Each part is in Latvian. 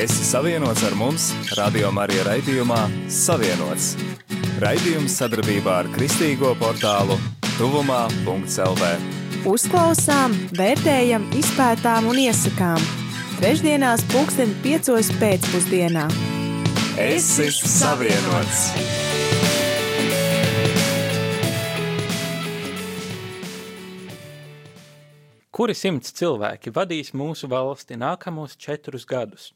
Esi savienots ar mums, Radio Marija raidījumā Savienots. Raidījums sadarbībā ar Kristīgo portālu Tuvumā.CLV. Uzklausām, vērtējam, izpētām un iesakām. Trešdienās, pulksten piecos pēcpusdienā. Esi savienots! Kuri simts cilvēki vadīs mūsu valsti nākamos četrus gadus?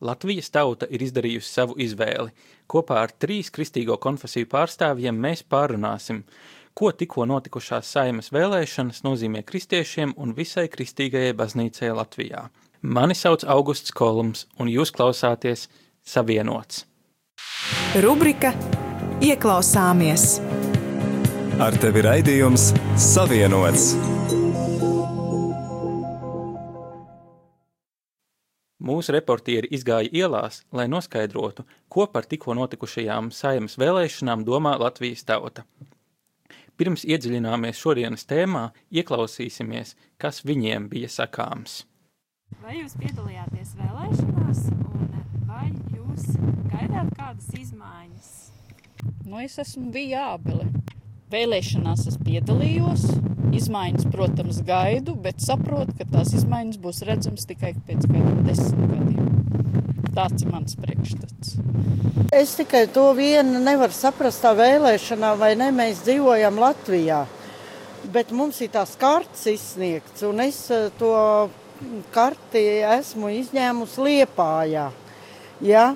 Latvijas tauta ir izdarījusi savu izvēli. Kopā ar trīs kristīgo konfesiju pārstāvjiem mēs pārunāsim, ko tikko notikušās saimas vēlēšanas nozīmē kristiešiem un visai kristīgajai baznīcai Latvijā. Mani sauc Augusts Kolums, un jūs klausāties Savienots. Rubrika Ieklausāmies! Ar tevi raidījums Savienots! Mūsu reportieri izgāja ielās, lai noskaidrotu, ko par tikko notikušajām saimas vēlēšanām domā Latvijas tauta. Pirms iedziļināmies šodienas tēmā, ieklausīsimies, kas viņiem bija sakāms. Vai jūs piedalījāties vēlēšanās, un vai jūs gaidāt kādas izmaiņas? Nu, es esmu viābele. Vēlēšanās es piedalījos, izmaiņas, protams, gaidu, bet saprotu, ka tās izmaiņas būs redzamas tikai pēc kādiem desmit gadiem. Tāds ir mans priekšstats. Es tikai to vienu nevaru saprast, tā vēlēšanā, vai ne mēs dzīvojam Latvijā. Bet mums ir tās kartes izsniegts, un es eh, to karti esmu izņēmusi Liepājā. Ja?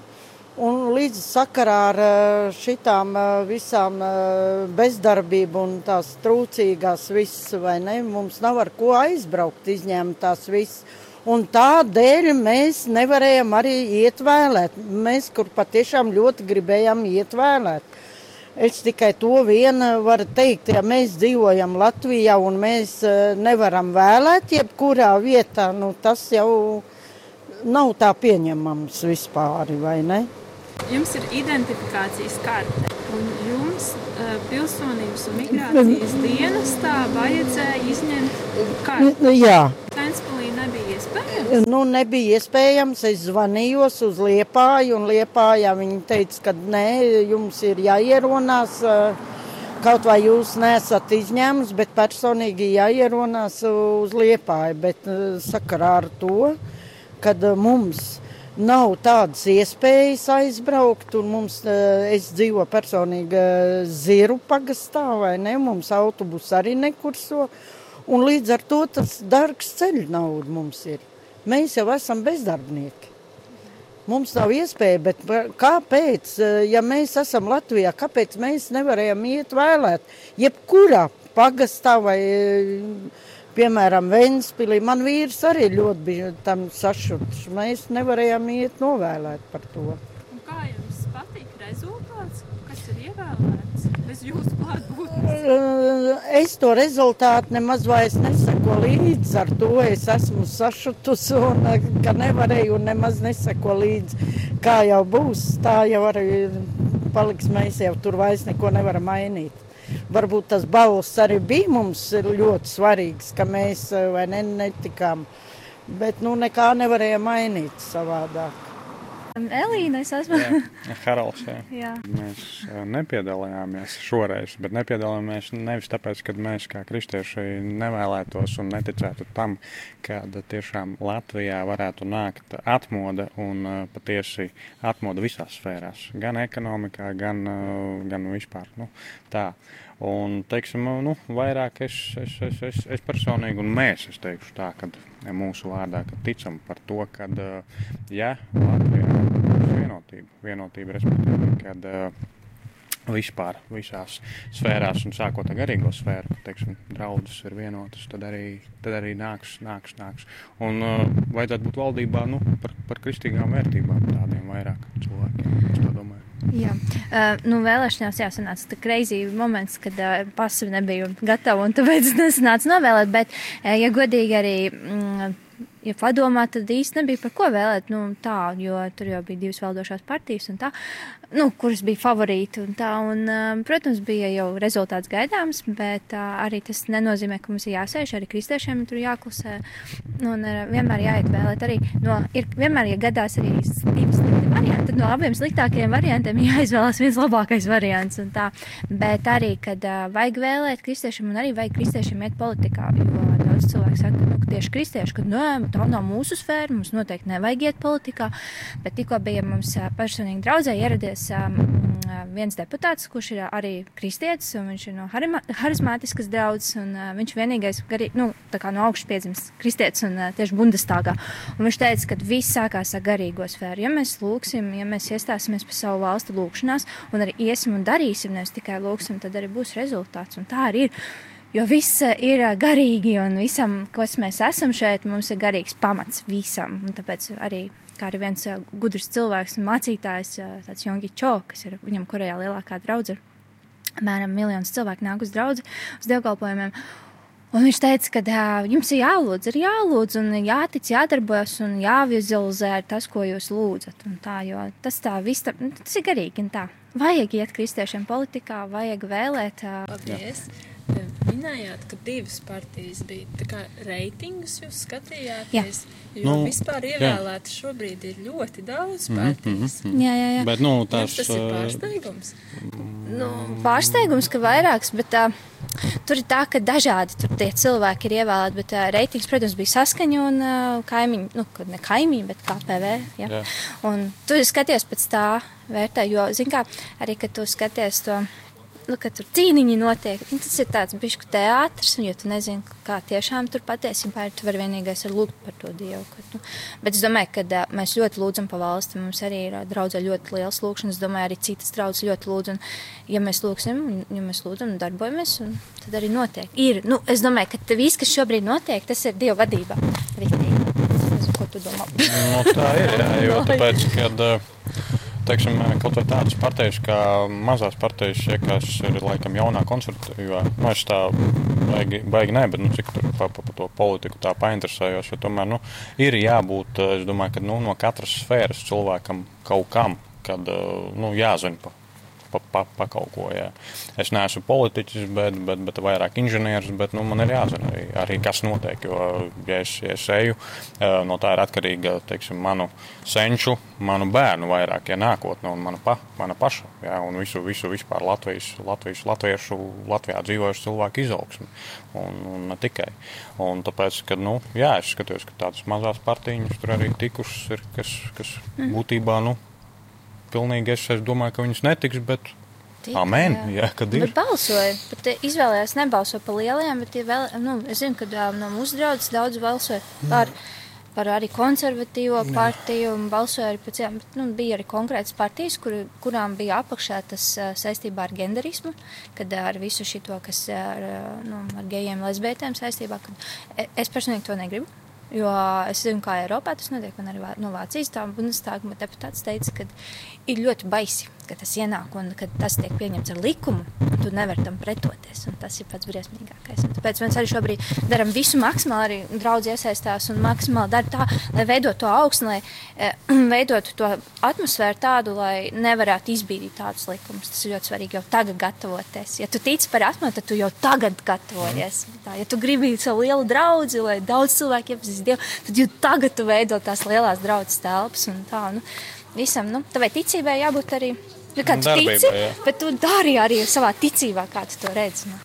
Un līdz sakarā ar eh, šitām eh, visām eh, bezdarbību un tās trūcīgās viss, vai ne, mums nav ar ko aizbraukt, izņemt tās viss. Un tādēļ mēs nevarējām arī iet vēlēt. Mēs, kur patiešām ļoti gribējām iet vēlēt. Es tikai to vienu varu teikt, ja mēs dzīvojam Latvijā un mēs nevaram vēlēt jebkurā vietā, nu tas jau nav tā pieņemams vispār, vai ne? Jums ir identifikācijas karte, un jums uh, pilsonības un migrācijas dienestā vajadzēja izņemt karti. Jā. Ventspilī nebija iespējams? Nu, nebija iespējams. Es zvanījos uz Liepāju, un Liepājā viņi teica, ka nē, jums ir jāieronās. Kaut vai jūs nesat izņēmums, bet personīgi jāieronās uz Liepāju. Bet sakarā ar to, kad mums nav tādas iespējas aizbraukt, mums, es dzīvoju personīgi Ziru pagastā, vai ne, mums autobus arī nekurso, un līdz ar to tas dārgs ceļu nauda mums ir. Mēs jau esam bezdarbnieki. Mums nav iespēja, bet kāpēc, ja mēs esam Latvijā, kāpēc mēs nevarējam iet vēlēt? Jebkurā pagastā vai Piemēram, Vēnspīlī man vīrs arī ļoti bija tam sašuts. Mēs nevarējām iet novēlēt par to. Un kā jums patīk rezultāts? Kas ir ievēlēts bez jūsu klātbūtnes? Es to rezultātu nemaz vairs neseko līdzi. Ar to es esmu sašutus un ka nevarēju un nemaz neseko līdzi. Kā jau būs, tā jau arī paliks. Mēs jau tur vairs neko nevaram mainīt. Varbūt tas balss arī bija mums ļoti svarīgs, ka mēs ne, netikām. Bet nu, nekā nevarēja mainīt savādāk. Elīna, es esmu. jā, Haralds, jā. jā. Mēs nepiedalījāmies šoreiz, bet nepiedalījāmies nevis tāpēc, ka mēs kā kristieši nevēlētos un neticētu tam, ka tiešām Latvijā varētu nākt atmoda un patiesi atmoda visās sfērās, gan ekonomikā, gan, gan vispār. Nu, tā. Un, teiksim, nu, vairāk es, es, es, es, es personīgi, un mēs, es teikšu tā, ka mūsu vārdā, ka ticam par to, ka, ja Latvijā būs vienotība, vienotība respektīvi, kad vispār visās sfērās, un sākot ar garīgo sfēru, kad, teiksim, draudzes ir vienotas, tad arī, tad arī nāks, nāks, nāks. Un uh, vajadzētu būt valdībā, nu, par, par kristīgām vērtībām tādiem vairāk cilvēkiem, es tā domāju. Jā, uh, nu, vēlēšanās jāsanāca tā greizi moments, kad uh, pasivi nebija gatava un tāpēc nesanāca novēlēt, bet, uh, ja godīgi arī mm, ja padomā, tad īsti nebija par ko vēlēt, nu, tā, jo tur jau bija divas valdošās partijas un tā, nu, kuras bija favorīti un tā, un, um, protams, bija jau rezultāts gaidāms, bet uh, arī tas nenozīmē, ka mums ir jāsēž, arī kristiešiem tur jāklusē, un uh, vienmēr jāiet vēlēt arī, no, ir vienmēr, ja gadās arī divas slikti varianti, tad no abiem sliktākajiem variantiem jāizvēlas viens labākais variants bet arī, kad uh, vajag vēlēt kristiešiem un arī vajag kristiešiem iet politikā, jo daudz cilvēku saka, nu, ka tieši kristieši, ka, nē, tā nav mūsu sfēra, mums noteikti nevajag iet politikā, bet tikko bija mums personīgi draudzē ieradies viens deputāts, kurš ir arī kristietis, un viņš ir no harizmātiskas draudzes, un viņš vienīgais, garī, nu, tā kā no augšas piedzimis kristietis un tieši bundestāgā, un viņš teica, ka viss sākās ar garīgo sfēru. Ja mēs lūksim, ja mēs iestāsimies par savu valstu lūkšanās, un arī iesim un darīsim, nevis tikai lūksim, tad arī būs rezultāts, un tā arī ir. Jo viss ir garīgi, un visam, kas mēs esam šeit, mums ir garīgs pamats visam. Un tāpēc arī, kā arī viens gudrs cilvēks un mācītājs, tāds Jongi Čo, kas ir viņam Korejā lielākā draudze, apmēram miljons cilvēku nāk uz draudzi, uz dievkalpojumiem. Un viņš teica, ka uh, jums ir jālūdz, ir jālūdz, un jātic, jādarbojas un jāvizualizē tas, ko jūs lūdzat. Tā, jo tas tā viss, tā, nu, tas ir garīgi tā. Vajag iet kristiešiem politikā, vajag vēlēt. Uh, Paldies! Minējāt, ka divas partijas bija. Tā kā reitingus jūs skatījāties, jā. jo nu, vispār ievēlēti šobrīd ir ļoti daudz mhm, partijas. Mm -hmm. Jā, jā, jā. Bet, nu, tās, tas ir pārsteigums. Nu, pārsteigums, ka vairāks, bet uh, tur ir tā, ka dažādi tur tie cilvēki ir ievēlēti, bet uh, reitings, protams, bija saskaņa un kaimiņi, nu, ne kaimiņi, bet KPV. Ja? Jā. Un tu skaties pēc tā vērtē, jo, zin kā, arī, kad tu skaties to nu, ka tur cīniņi notiek. Nu, tas ir tāds bišķi teātris, un ja tu nezini, kā tiešām tur patiesībā ir, tu vari vienīgais ir lūgt par to Dievu. Kad, nu, bet es domāju, ka uh, mēs ļoti lūdzam pa valsti, mums arī ir draudzē ļoti liels lūkšanas, es domāju, arī citas draudzes ļoti lūdz, un ja mēs lūksim, ja mēs lūdzam un darbojamies, un tad arī notiek. Ir, nu, es domāju, ka viss, kas šobrīd notiek, tas ir Dieva vadībā. Riktīgi. Ko tu domā? nu, tā ir, jā, jo tāpēc, kad... Uh, teiksim, kaut vai tādas partijas, kā mazās partijas, ja, kas ir laikam jaunā konservatīvā, nu, es tā baigi, baigi nē, bet nu, cik tur pa, pa, pa to politiku tā painteresējos, jo tomēr nu, ir jābūt, es domāju, ka nu, no katras sfēras cilvēkam kaut kam, kad nu, jāzina pa pa, pa, pa kaut ko. Jā. Es neesmu politiķis, bet, bet, bet vairāk inženieris, bet nu, man ir jāzina arī, arī kas notiek. Jo, ja es, ja es eju, no tā ir atkarīga teiksim, manu senču, manu bērnu vairāk, ja nākotne un mana, pa, mana paša. Jā, un visu, visu vispār Latvijas, Latvijas, latviešu, Latvijā dzīvojušu cilvēku izaugsmi. Un, un ne tikai. Un tāpēc, ka, nu, jā, es skatos, ka tādas mazas partijas tur arī tikušas, ir, kas, kas mhm. būtībā, nu, pilnīgi es, domāju, ka viņas netiks, bet Tika, Amen, jā, kad ir. Bet balsoja, bet eh, izvēlējās nebalso par lielajām, bet vēl, nu, es zinu, ka no mūsu draudzes daudz balsoja par, par arī konservatīvo partiju un balsoja arī pēc, bet, nu, bija arī konkrētas partijas, kur, kurām bija apakšā tas saistībā ar genderismu, kad ar visu šito, kas ar, nu, ar gejiem, lesbietēm saistībā, kad e, es personīgi to negribu. Jo es zinu, kā Eiropā tas notiek, un arī no Vācijas tā Bundestāga deputāts teica, ka ir ļoti baisi, ka tas ienāk un ka tas tiek pieņemts ar likumu. Tu nevari tam pretoties. Tas ir pats briesmīgākais. Un tāpēc mēs arī šobrīd darām visu maksimāli, arī draugi iesaistās un maksimāli dara tā, lai veidotu to augstu, lai e, veidotu to atmosfēru tādu, lai nevarētu izbīdīt tādus likumus. Tas ir ļoti svarīgi jau tagad gatavoties. Ja tu tici par atmodu, tad tu jau tagad gatavojies. Tā, ja tu gribi savu lielu draugu, lai daudz cilvēku iepazīst Dievu, tad jau tagad tu veido tās lielās draudzes telpas un tā. Nu, visam. Nu, tavai ticībai jābūt arī. Nu, kā tu Darbībā, tici, jā. bet tu dari arī savā ticībā, kā tu to redzi. Nu.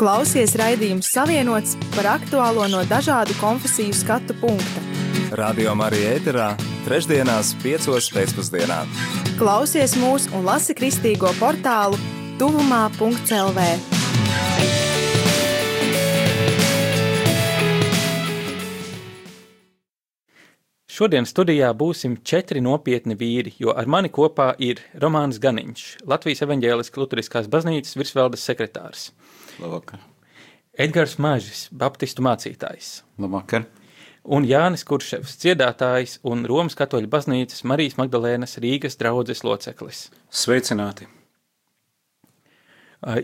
Klausies raidījums Savienots par aktuālo no dažādu konfesiju skatu punkta. Radio Marija ēterā trešdienās piecos pēcpusdienā. Klausies mūs un lasi kristīgo portālu tuvumā.lv. Šodien studijā būsim četri nopietni vīri, jo ar mani kopā ir Romāns Ganiņš, Latvijas evaņģēliskās Lutheriskās baznīcas virsvaldes sekretārs. Labvakar. Edgars Mažis, baptistu mācītājs. Labvakar. Un Jānis Kurševs, dziedātājs un Romas katoļu baznīcas Marijas Magdalēnas Rīgas draudzes loceklis. Sveicināti!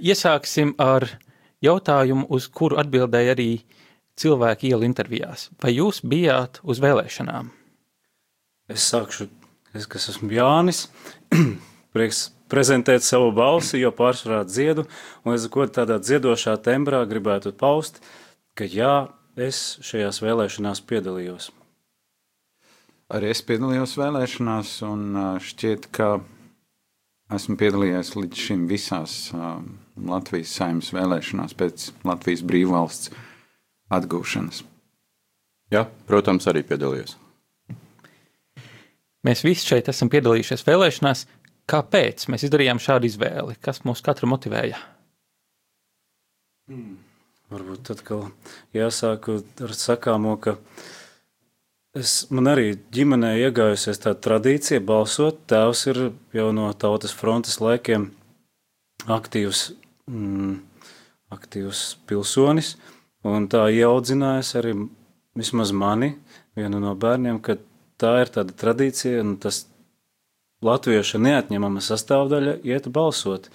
Iesāksim ar jautājumu, uz kuru atbildēja arī cilvēki ielu intervijās. Vai jūs bijāt uz vēlēšanām? Es sākšu, es, kas esmu Jānis, prieks prezentēt savu balsi, jo pārsvarā dziedu, un es ko tādā dziedošā tembrā gribētu paust, ka jā, es šajās vēlēšanās piedalījos. Arī es piedalījos vēlēšanās, un šķiet, ka esmu piedalījies līdz šim visās Latvijas saimnes vēlēšanās pēc Latvijas brīvvalsts atgūšanas. Jā, protams, arī piedalījos. Mēs visi šeit esam piedalījušies vēlēšanās. Kāpēc mēs izdarījām šādu izvēli? Kas mūs katru motivēja? Hmm. Varbūt atkal jāsāk ar sakāmo, ka es, man arī ģimenē iegājusies tā tradīcija balsot. Tēvs ir jau no tautas frontes laikiem aktīvs, mm, aktīvs pilsonis, un tā ieaudzinājas arī vismaz mani, vienu no bērniem, ka tā ir tāda tradīcija, un tas latvieša neatņemama sastāvdaļa iet balsot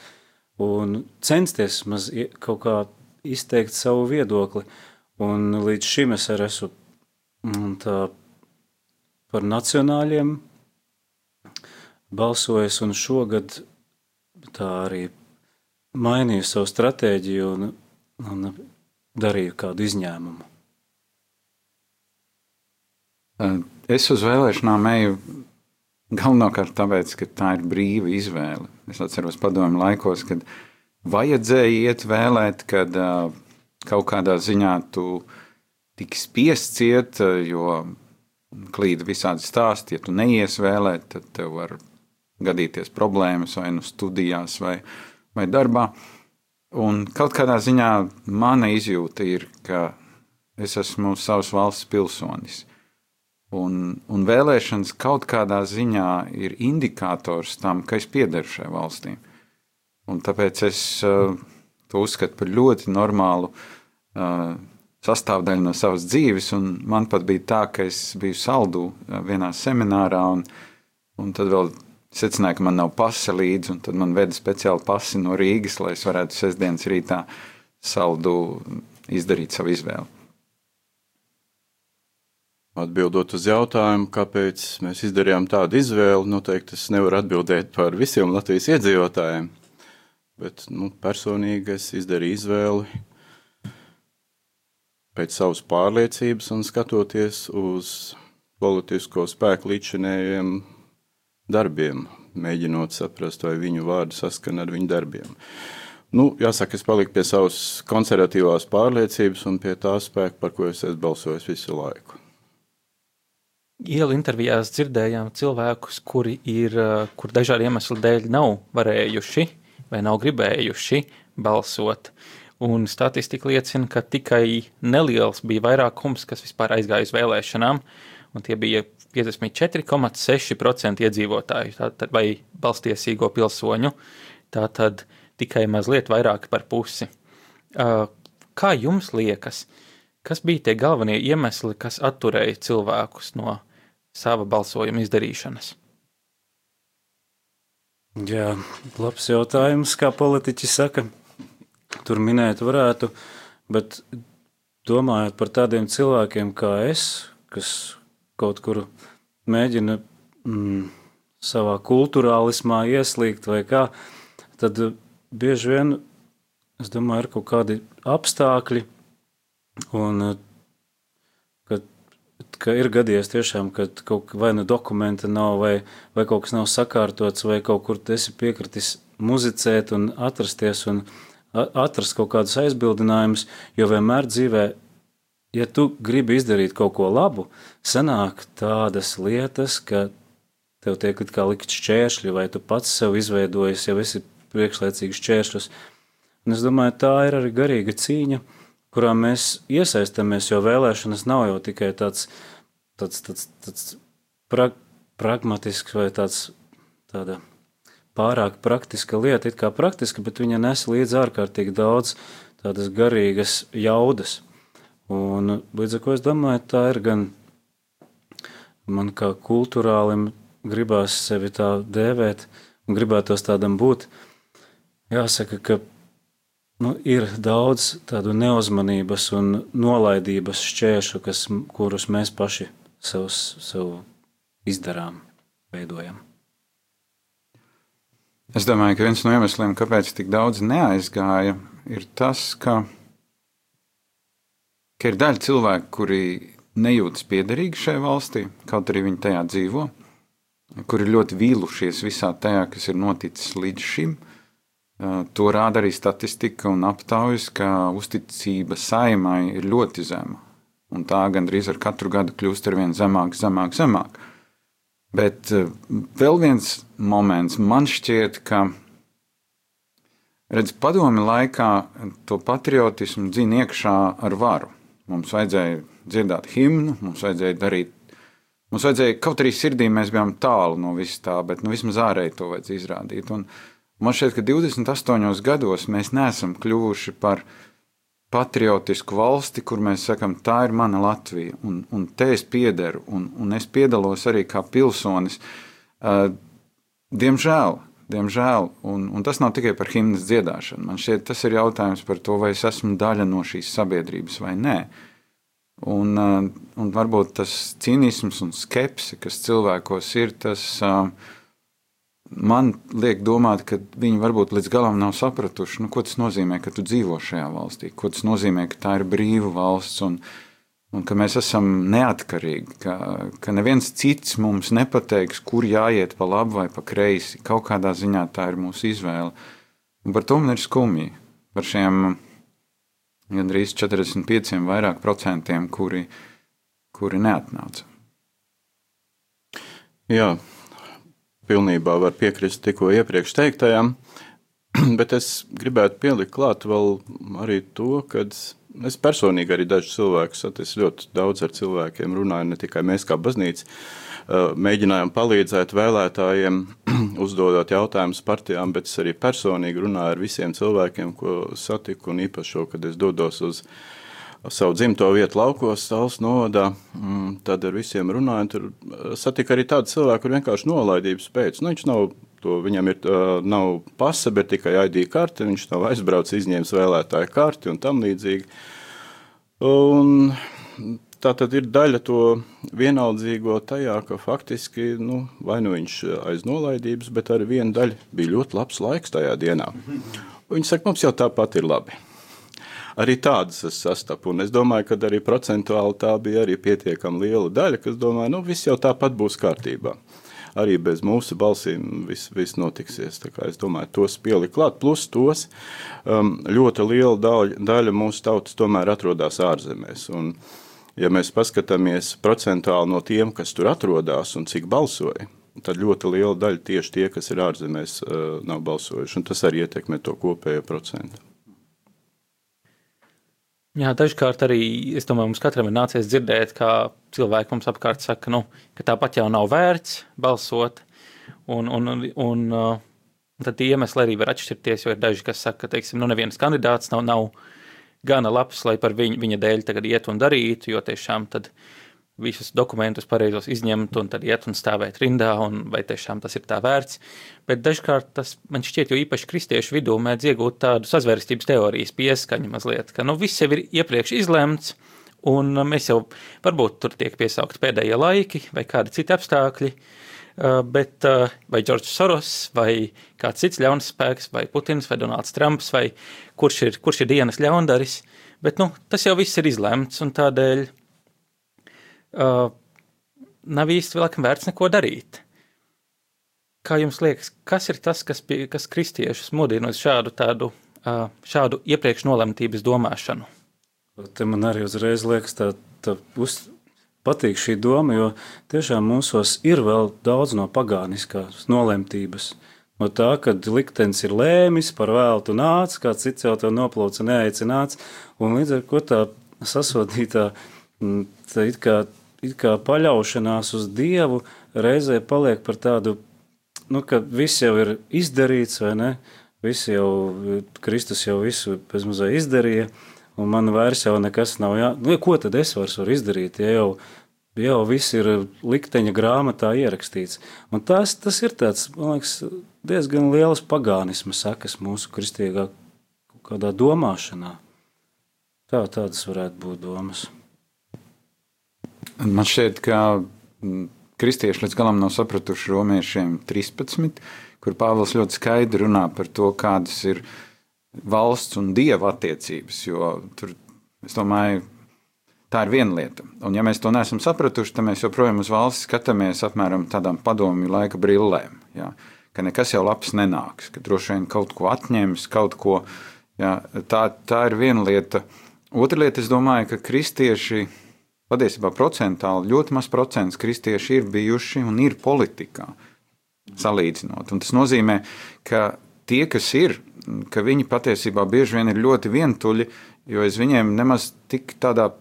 un censties maz kaut kā izteikt savu viedokli. Un līdz šim es arī esmu mm, tā, par nacionāļiem balsojis, un šogad tā arī mainīju savu stratēģiju un, un darīju kādu izņēmumu. Es uz vēlēšanām eju galvenokārt tāpēc, ka tā ir brīva izvēle. Es atceros padomu laikos, kad vajadzēja iet vēlēt, kad uh, kaut kādā ziņā tu tiki spiests iet, jo klīda visādi stāsti. Ja tu neies vēlēt, tad tev var gadīties problēmas vai nu studijās vai, vai darbā. Un kaut kādā ziņā mana izjūta ir, ka es esmu savas valsts pilsonis. Un, un vēlēšanas kaut kādā ziņā ir indikators tam, ka es piederu šai valstīm. Un tāpēc es uh, to uzskatu par ļoti normālu uh, sastāvdaļu no savas dzīves. Man pat bija tā, ka es biju saldū uh, vienā seminārā, un, un tad vēl secināju, ka man nav pasa līdzi, un tad man veda speciāli pasi no Rīgas, lai es varētu sestdienas rītā saldū izdarīt savu izvēli. Atbildot uz jautājumu, kāpēc mēs izdarījām tādu izvēli, noteikti es nevaru atbildēt par visiem Latvijas iedzīvotājiem bet nu, personīgi es izdarīju izvēli pēc savas pārliecības un skatoties uz politisko spēku līdzinējiem darbiem, mēģinot saprast, vai viņu vārdi saskan ar viņu darbiem. Nu, jāsaka, es paliku pie savas konservatīvās pārliecības un pie tā spēka, par ko es esmu balsojis visu laiku. Ielu intervijās dzirdējām cilvēkus, kuri ir, kur dažādu iemeslu dēļ nav varējuši vai nav gribējuši balsot. Un statistika liecina, ka tikai neliels bija vairākums, kas vispār aizgāja uz vēlēšanām, un tie bija 54,6% iedzīvotāju tātad, vai balstiesīgo pilsoņu. Tātad tikai mazliet vairāk par pusi. Kā jums liekas, kas bija tie galvenie iemesli, kas atturēja cilvēkus no sava balsojuma izdarīšanas? Jā, labs jautājums, kā politiķi saka. Tur minēt varētu, bet domājot par tādiem cilvēkiem kā es, kas kaut kur mēģina mm, savā kultūrālismā ieslīgt vai kā, tad bieži vien, es domāju, ir kaut kādi apstākļi un ka ir gadījies tiešām, ka kaut vai nu dokumenta nav, vai, vai kaut kas nav sakārtots, vai kaut kur esi piekritis muzicēt un atrasties un atrast kaut kādus aizbildinājumus, jo vienmēr dzīvē, ja tu gribi izdarīt kaut ko labu, sanāk tādas lietas, ka tev tiek kā likt šķēršļi, vai tu pats sev izveidojis, jau esi priekšlaicīgs šķēršļus. Un es domāju, tā ir arī garīga cīņa, kurā mēs iesaistāmies, jo vēlēšanas nav jau tikai tāds tāds, tāds, tāds pra, pragmatisks vai tāds, tāda pārāk praktiska lieta, it kā praktiska, bet viņa nes līdz ārkārtīgi daudz tādas garīgas jaudas. Un līdz ar to es domāju, tā ir gan man kā kultūrālim gribās sevi tā dēvēt un gribētos tādam būt. Jāsaka, ka nu, ir daudz tādu neuzmanības un nolaidības šķēršu, kas, kurus mēs paši sev, sev izdarām, veidojam. Es domāju, ka viens no iemesliem, kāpēc tik daudz neaizgāja, ir tas, ka, ka ir daļa cilvēku, kuri nejūtas piederīgi šai valstī, kaut arī viņi tajā dzīvo, kuri ir ļoti vīlušies visā tajā, kas ir noticis līdz šim. To rāda arī statistika un aptaujas, ka uzticība saimai ir ļoti zema. Un tā gandrīz ar katru gadu kļūst ar vien zemāk, zemāk, zemāk. Bet eh, vēl viens moments man šķiet, ka redz, padomi laikā to patriotismu dzina iekšā ar varu. Mums vajadzēja dzirdēt himnu, mums vajadzēja darīt. Mums vajadzēja, kaut arī sirdī mēs bijām tālu no vis tā, bet nu, vismaz ārēji to vajadzēja izrādīt. Un man šķiet, ka 28 gados mēs neesam kļuvuši par uh, patriotisku valsti, kur mēs sakām, tā ir mana Latvija, un, un te es piederu, un, un es piedalos arī kā pilsonis. Uh, diemžēl, diemžēl un, un tas nav tikai par himnas dziedāšanu. Man šķiet, tas ir jautājums par to, vai es esmu daļa no šīs sabiedrības vai nē. Un, uh, un varbūt tas cīnisms un skepse, kas cilvēkos ir, tas uh, man liek domāt, ka viņi varbūt līdz galam nav sapratuši, nu, ko tas nozīmē, ka tu dzīvo šajā valstī, ko tas nozīmē, ka tā ir brīva valsts un, un ka mēs esam neatkarīgi, ka, ka neviens cits mums nepateiks, kur jāiet pa labi vai pa kreisi. Kaut kādā ziņā tā ir mūsu izvēle. Un par to man ir skumji. Par šiem gandrīz 45 vairāk procentiem, kuri, kuri neatnāca. Jā, pilnībā var piekrist tikko iepriekš teiktajam, bet es gribētu pielikt klāt vēl arī to, ka es personīgi arī dažus cilvēkus satiku ļoti daudz ar cilvēkiem, runāju ne tikai mēs kā baznīca, mēģinājām palīdzēt vēlētājiem, uzdodot jautājumus partijām, bet es arī personīgi runāju ar visiem cilvēkiem, ko satiku, un īpaši šo, kad es dodos uz savu dzimto vietu laukos, Stāvs novadā, mm, tad ar visiem runājot, tur eh, satika arī tādu cilvēku, kur vienkārši nolaidības pēc. Nu, viņš nav, to, viņam ir, uh, nav pasa, bet tikai ID karte, viņš nav aizbraucis, izņēmis vēlētāju karti un tam līdzīgi. Un tā tad ir daļa to vienaldzīgo tajā, ka faktiski, nu, vai nu viņš aiz nolaidības, bet arī viena daļa bija ļoti labs laiks tajā dienā. Viņi saka, mums jau tāpat ir labi arī tādas es sastapu. Un es domāju, ka arī procentuāli tā bija arī pietiekami liela daļa, kas domāja, nu viss jau tāpat būs kārtībā. Arī bez mūsu balsīm viss, viss notiksies. Es domāju, tos pielikt klāt. Plus tos um, ļoti liela daļa, daļa mūsu tautas tomēr atrodas ārzemēs. Un, ja mēs paskatāmies procentuāli no tiem, kas tur atrodas un cik balsoja, tad ļoti liela daļa tieši tie, kas ir ārzemēs, uh, nav balsojuši. Tas arī ietekmē to kopējo procentu. Jā, dažkārt arī es domāju, mums katram ir nācies dzirdēt, kā cilvēki mums apkārt saka, nu, ka tāpat jau nav vērts balsot. Un, un, un, un uh, tad iemesli arī var atšķirties, ir daži, kas saka, ka teiksim, nu, neviens kandidāts nav, nav gana labs, lai par viņu, viņa dēļ tagad iet un darītu, jo tiešām tad visus dokumentus pareizos izņemt un tad iet un stāvēt rindā, un vai tiešām tas ir tā vērts. Bet dažkārt tas man šķiet, jo īpaši kristiešu vidū mēdz iegūt tādu sazvērstības teorijas pieskaņu mazliet, ka nu viss jau ir iepriekš izlemts, un mēs jau varbūt tur tiek piesaukt pēdējie laiki vai kādi citi apstākļi, bet vai Džordžs Soros, vai kāds cits ļauns spēks, vai Putins, vai Donalds Trumps, vai kurš ir, kurš ir dienas ļaundaris, bet nu, tas jau viss ir izlemts, un tādēļ nav īsti vēl vērts neko darīt. Kā jums liekas, kas ir tas, kas, pie, kas kristiešus modina uz šādu, tādu, šādu iepriekš nolemtības domāšanu? Te man arī uzreiz liekas, tā, tā uz, patīk šī doma, jo tiešām mūsos ir vēl daudz no pagāniskās nolemtības. No tā, ka liktenis ir lēmis, par vēlu tu nāc, kāds cits jau to noplauca neaicināts, un līdz ar to tā sasodītā, tā it kā kā paļaušanās uz Dievu reizē paliek par tādu, nu, ka viss jau ir izdarīts, vai ne? Visi jau, Kristus jau visu bezmazliet izdarīja, un man vairs jau nekas nav jā... Nu, ko tad es vairs varu izdarīt, ja jau, jau viss ir likteņa grāmatā ierakstīts. Un tas, tas ir tāds, man liekas, diezgan liels pagānisma sakas mūsu kristīgā kādā domāšanā. Tā, tādas varētu būt domas. Man šķiet, ka mm, kristieši līdz galam nav sapratuši romiešiem 13, kur Pāvils ļoti skaidri runā par to, kādas ir valsts un dieva attiecības. Jo tur, es domāju, tā ir viena lieta. Un, ja mēs to neesam sapratuši, tad mēs joprojām uz valsts skatāmies apmēram tādām padomju laika brillēm. Ja? Ka nekas jau labs nenāks, ka droši vien kaut ko atņems, kaut ko. Ja? Tā, tā ir viena lieta. Otra lieta, es domāju, ka kristieši patiesībā procentāli ļoti maz procents kristieši ir bijuši un ir politikā salīdzinot. Un tas nozīmē, ka tie, kas ir, ka viņi patiesībā bieži vien ir ļoti vientuļi, jo aiz viņiem nemaz tik tādā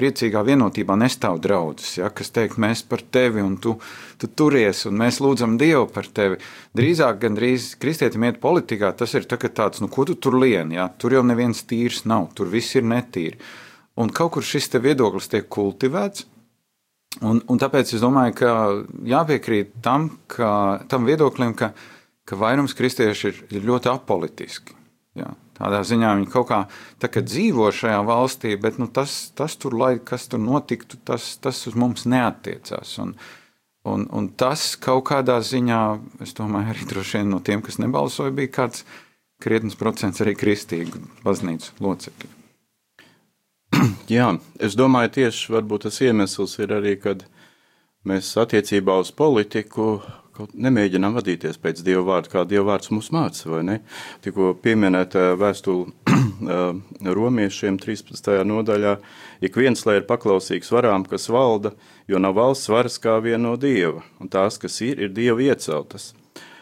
priecīgā vienotībā nestāv draudzes, ja, kas teikt, mēs par tevi un tu, tu turies un mēs lūdzam Dievu par tevi. Drīzāk, gan drīz kristietim iet politikā, tas ir tā, tāds, nu, ko tu tur lien, ja, tur jau neviens tīrs nav, tur viss ir netīri. Un kaut kur šis viedoklis tiek kultivēts, un, un tāpēc es domāju, ka jāpiekrīt tam, ka, tam viedoklim, ka, ka vairums kristieši ir, ir ļoti apolitiski. Ja. Tādā ziņā viņi kaut kā dzīvo šajā valstī, bet nu, tas, tas tur, lai kas tur notiktu, tas, tas uz mums neatiecās. Un, un, un tas kaut kādā ziņā, es domāju, arī droši vien no tiem, kas nebalsoja, bija kāds krietnes procents arī kristīgu baznīcu locekļu. Jā, es domāju, tieši tas iemesls ir arī, kad mēs attiecībā uz politiku nemēģinām vadīties pēc Dieva vārda, kā Dieva vārds mums māca, vai ne? Tikko pieminēta vēstule romiešiem 13. nodaļā, ik viens, lai ir paklausīgs varām, kas valda, jo nav valsts varas kā viena no Dieva, un tās, kas ir, ir Dieva ieceltas.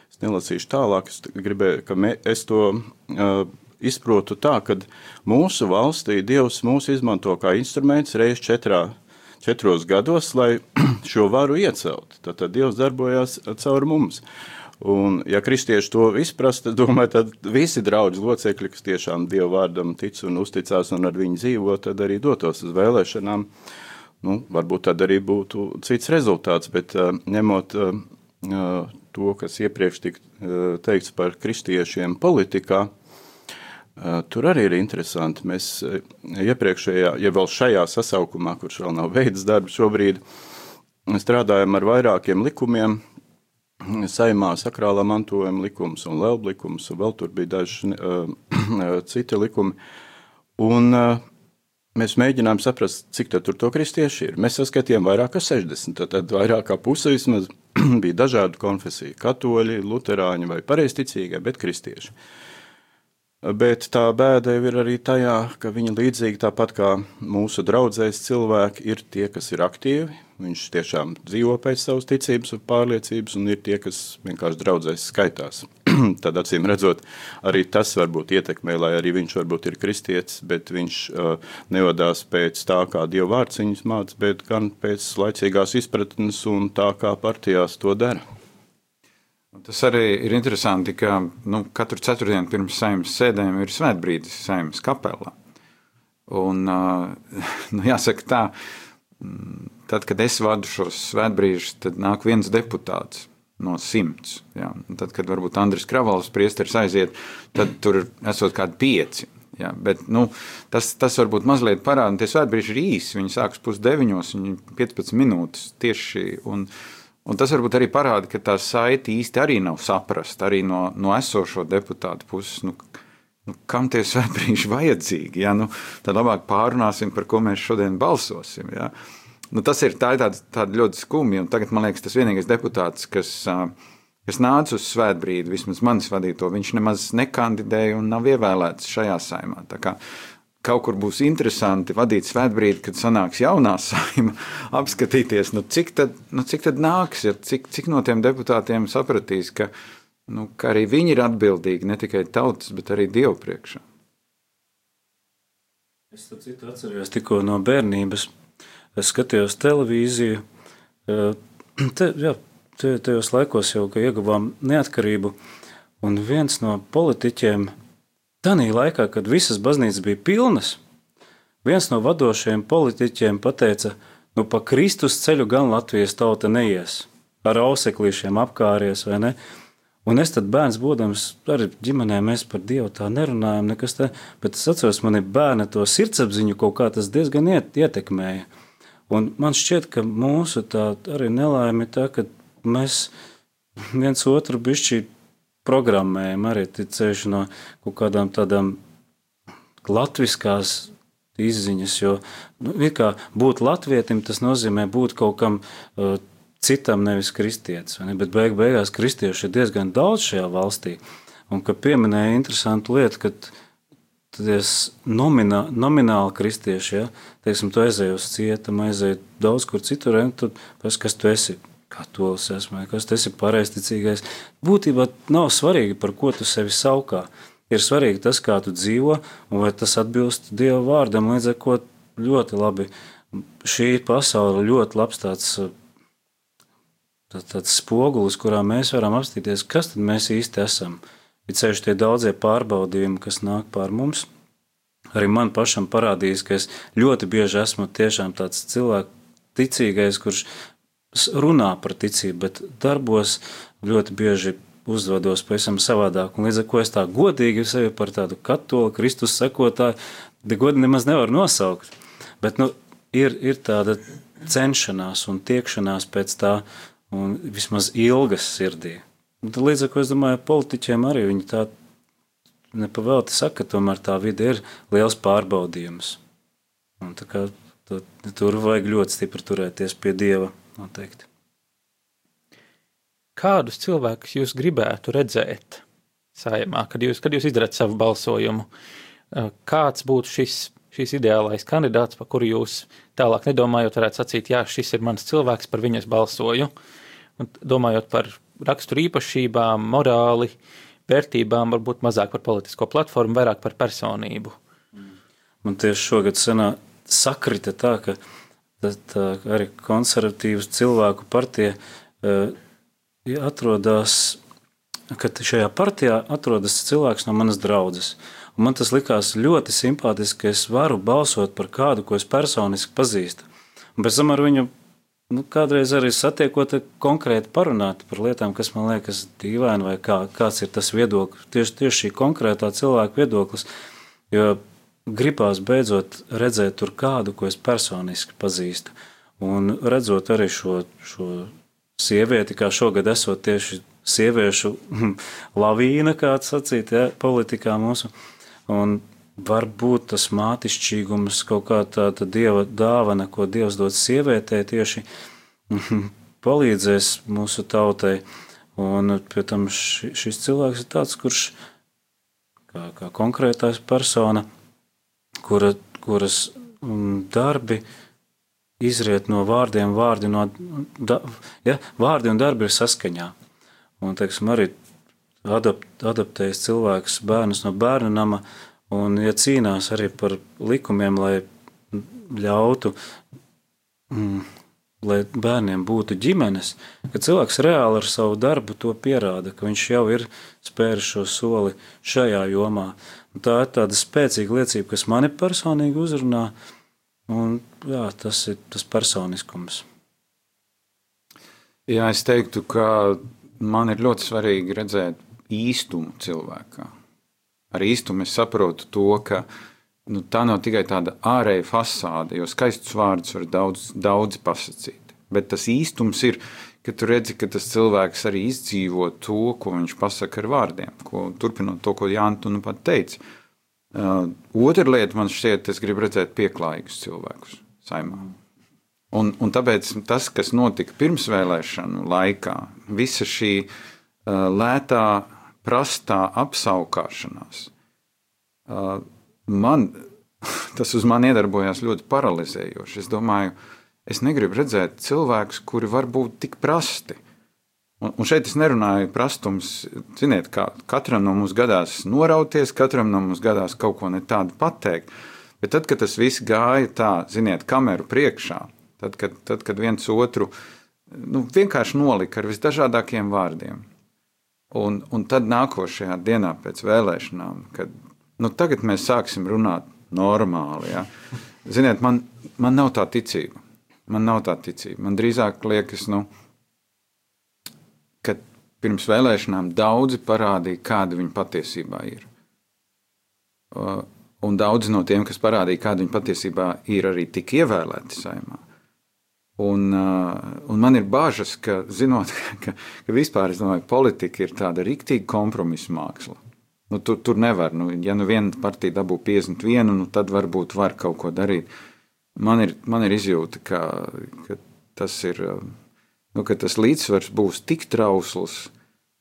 Es nelasīšu tālāk, es gribēju, ka me, es to uh, izprotu tā, ka mūsu valstī Dievs mūs izmanto kā instruments reiz četrā četros gados, lai šo varu iecelt. Tad, tad Dievs darbojās caur mums. Un, ja kristieši to izprast, tad, domāju, tad visi draugi locekļi, kas tiešām Dieva vārdam tic un uzticās un ar viņu dzīvo, tad arī dotos uz vēlēšanām. Nu, varbūt tad arī būtu cits rezultāts, bet uh, ņemot uh, to, kas iepriekš tika uh, teikts par kristiešiem politikā, tur arī ir interesanti. Mēs eh, iepriekšējā, ja vēl šajā sasaukumā, kurš vēl nav veids darbu šobrīd, strādājam ar vairākiem likumiem. Saimā sakrālā mantojuma likums un lelba likums, un vēl tur bija daži uh, citi likumi. Un uh, mēs mēģinājām saprast, cik tur to kristieši ir. Mēs saskatījām vairāk kā 60, tad, tad vairāk kā puse vismaz bija dažādu konfesiju - katoļi, luterāņi vai pareizticīgie, bet kristieši. Uh, Bet tā bēda jau ir arī tajā, ka viņi līdzīgi tāpat kā mūsu draudzēs cilvēki ir tie, kas ir aktīvi. Viņš tiešām dzīvo pēc savas ticības un pārliecības, un ir tie, kas vienkārši draudzēs skaitās. Tad, acīm redzot, arī tas varbūt ietekmē, lai arī viņš varbūt ir kristietis, bet viņš uh, nevadās pēc tā, kā Dieva vārds viņus māca, bet gan pēc laicīgās izpratnes un tā, kā partijās to dara. Tas arī ir interesanti, ka nu, katru ceturtdienu pirms saimnes sēdēm ir svētbrīdis saimnes kapelā. Un, nu, jāsaka tā, mm, tad, kad es vadu šos svētbrīžus, tad nāk viens deputāts no simts. Jā. Tad, kad varbūt Andris Kravals priesteris aiziet, tad tur esot kādi pieci. Jā, bet, nu, tas, tas varbūt mazliet parāda, ka tie svētbrīži ir īsi. Viņi sākas pusdeviņos, viņi 15 minūtes tieši. Un, uh, Un tas varbūt arī parāda, ka tā saite īsti arī nav saprasta arī no, no esošo deputātu puses. Nu, nu, kam tie svētbrīži vajadzīgi? Ja? Nu, tad labāk pārunāsim, par ko mēs šodien balsosim. Ja? Nu, tas ir, tā ir tāda, tāda ļoti skumja. Tagad man liekas, tas vienīgais deputāts, kas, kas nāca uz svētbrīdi, vismaz manis vadīto, viņš nemaz nekandidēja un nav ievēlēts šajā saimā kaut kur būs interesanti vadīt svētbrīdi, kad sanāks jaunā saima, apskatīties, nu cik, tad, nu cik tad nāks, ja cik, cik no tiem deputātiem sapratīs, ka, nu, ka arī viņi ir atbildīgi ne tikai tautas, bet arī Dievu priekšā. Es tam citu atceros tikko no bērnības. Es skatījos televīziju. Te, jā, te, tajos laikos jau ieguvām neatkarību, un viens no politiķiem Tanī laikā, kad visas baznīcas bija pilnas, viens no vadošajiem politiķiem pateica, nu pa Kristus ceļu gan Latvijas tauta neies, ar auseklīšiem apkāries vai ne. Un es tad bērns, būdams arī ģimenē, mēs par Dievu tā nerunājam, nekas tā, bet es atceros, man ir bērna to sirdsapziņu kaut kā tas diezgan iet, ietekmēja. Un man šķiet, ka mūsu tā arī nelaime tā, ka mēs viens otru bišķi programmējam arī ticējuši no kaut kādām tādām latviskās izziņas, jo nu, kā būt latvietim, tas nozīmē būt kaut kam uh, citam, nevis kristietis. Ne? Bet beig beigās kristieši ir diezgan daudz šajā valstī. Un ka pieminēja interesantu lietu, ka tas nominā, nomināli kristieši, ja, teiksim, tu aizēji uz cietumu, aizēji daudz kur citur, un tad pēc kas tu esi. Katolis esmu, kas tas ir pareizticīgais. Būtībā nav svarīgi, par ko tu sevi saukā. Ir svarīgi tas, kā tu dzīvo, un vai tas atbilst Dieva vārdam. Līdz ar to ļoti labi šī pasaule ir ļoti labs tāds tā, tāds spogulis, kurā mēs varam apstīties, kas tad mēs īsti esam. Ir ceļš tie daudzie pārbaudījumi, kas nāk pār mums. Arī man pašam parādījās, ka es ļoti bieži esmu tiešām tāds cilvēks, ticīgais, kurš runā par ticību, bet darbos ļoti bieži uzvedos pavisam savādāk. Un līdz ar to es tā godīgi sevi par tādu katoļu, Kristus sekotāju, godi nemaz nevaru nosaukt. Bet nu, ir, ir tāda cenšanās un tiekšanās pēc tā, un vismaz ilgas sirdī. Un tad, līdz ar to es domāju, politiķiem arī viņi tā nepavēlti saka, ka tomēr tā vide ir liels pārbaudījums. Un kā tu, tur vajag ļoti stipri turēties pie Dieva noteikti. Kādus cilvēkus jūs gribētu redzēt saimā, kad jūs, kad jūs izdarāt savu balsojumu? Kāds būtu šis, šis ideālais kandidāts, par kuru jūs tālāk nedomājot, varētu sacīt, jā, šis ir mans cilvēks, par viņu es balsoju? Un domājot par raksturu īpašībām, morāli, vērtībām, varbūt mazāk par politisko platformu, vairāk par personību. Man tieši šogad senā sakrita tā, ka tā, arī konservatīvas cilvēku partija uh, atrodas, ka šajā partijā atrodas cilvēks no manas draudzes. Un man tas likās ļoti simpātiski, ka es varu balsot par kādu, ko es personiski pazīstu. Un pēc tam ar viņu nu, kādreiz arī satiekot, konkrēti parunāt par lietām, kas man liekas dīvaini, vai kā, kāds ir tas viedoklis, tieši, tieši šī konkrētā cilvēka viedoklis. Jo gribās beidzot redzēt tur kādu, ko es personiski pazīstu. Un redzot arī šo, šo sievieti, kā šogad esot tieši sieviešu lavīna, kāds sacīt, ja, politikā mūsu. Un varbūt tas mātišķīgums, kaut kā tāda dieva dāvana, ko dievs dod sievietē, tieši palīdzēs mūsu tautai. Un, protams, šis cilvēks ir tāds, kurš kā, kā konkrētais persona, kura, kuras mm, darbi izriet no vārdiem, vārdi, no, da, ja, vārdi un darbi ir saskaņā. Un, teiksim, arī adapt, adaptējas cilvēks bērnus no bērnu nama, uh, un ja cīnās arī par likumiem, lai ļautu, mm, lai bērniem būtu ģimenes, ka cilvēks reāli ar savu darbu to pierāda, ka viņš jau ir spēris šo soli šajā jomā. Un tā ir tāda spēcīga liecība, kas mani personīgi uzrunā, un jā, tas ir tas personiskums. Jā, es teiktu, ka man ir ļoti svarīgi redzēt īstumu cilvēkā ar īstumu es saprotu to, ka nu, tā nav tikai tāda ārēja fasāde, jo skaistus vārdus var daudz, daudz pasakīt. Bet tas īstums ir, ka tu redzi, ka tas cilvēks arī izdzīvo to, ko viņš pasaka ar vārdiem, ko, turpinot to, ko Jānis nu pat teica. Uh, otra lieta man šķiet, es gribu redzēt pieklājīgus cilvēkus saimā. Un, un tāpēc tas, kas notika pirmsvēlēšanu laikā, visa šī uh, lētā prastā apskaukšanās. Man tas uz mani iedarbojās ļoti paralizējoši. Es domāju, es negribu redzēt cilvēkus, kuri var būt tik prasti. Un, un šeit es nerunāju par prastumu. Ziniet, kā katram no mums gadās norauties, katram no mums gadās kaut ko ne tādu pateikt. Bet tad, kad tas viss gāja tā, ziniet, kameru priekšā, tad, kad, tad, kad viens otru nu, vienkārši nolika ar visdažādākiem vārdiem, Un, un tad nākošajā dienā pēc vēlēšanām, kad nu, tagad mēs sāksim runāt normāli. Ja. Ziniet, man, man nav tā ticība. Man nav tā ticība. Man drīzāk liekas, nu, ka pirms vēlēšanām daudzi parādīja, kāda viņa patiesībā ir. Un daudzi no tiem, kas parādīja, kāda viņa patiesībā ir, arī tika ievēlēti saimā. Un, un man ir bažas, ka, zinot, ka, ka vispār domāju, politika ir tāda rīktīva kompromisa māksla. Nu, tur, tur nevar, nu, ja nu viena partija dabū 51, nu, tad varbūt var kaut ko darīt. Man ir, man ir izjūta, ka, ka, tas ir, nu, ka tas līdzsvars būs tik trausls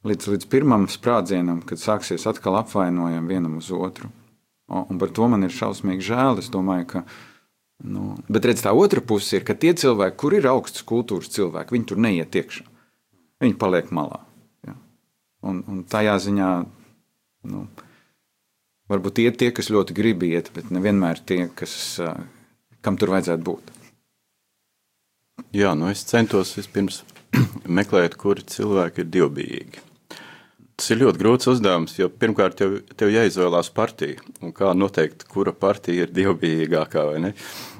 līdz, līdz pirmam sprādzienam, kad sāksies atkal apvainojumi vienam uz otru. Un, un par to man ir šausmīgi žēl. Es domāju, ka Nu, bet redz, tā otra puse ir, ka tie cilvēki, kur ir augstas kultūras cilvēki, viņi tur neiet iekšā. Viņi paliek malā. Ja? Un, un tajā ziņā nu, varbūt iet tie, kas ļoti grib iet, bet nevienmēr tie, kas, kam tur vajadzētu būt. Jā, nu es centos vispirms meklēt, kuri cilvēki ir dievbijīgi. Tas ir ļoti grūts uzdevums, jo pirmkārt tev, tev jāizvēlās partija. Un kā noteikt, kura partija ir dievbijīgākā vai ne?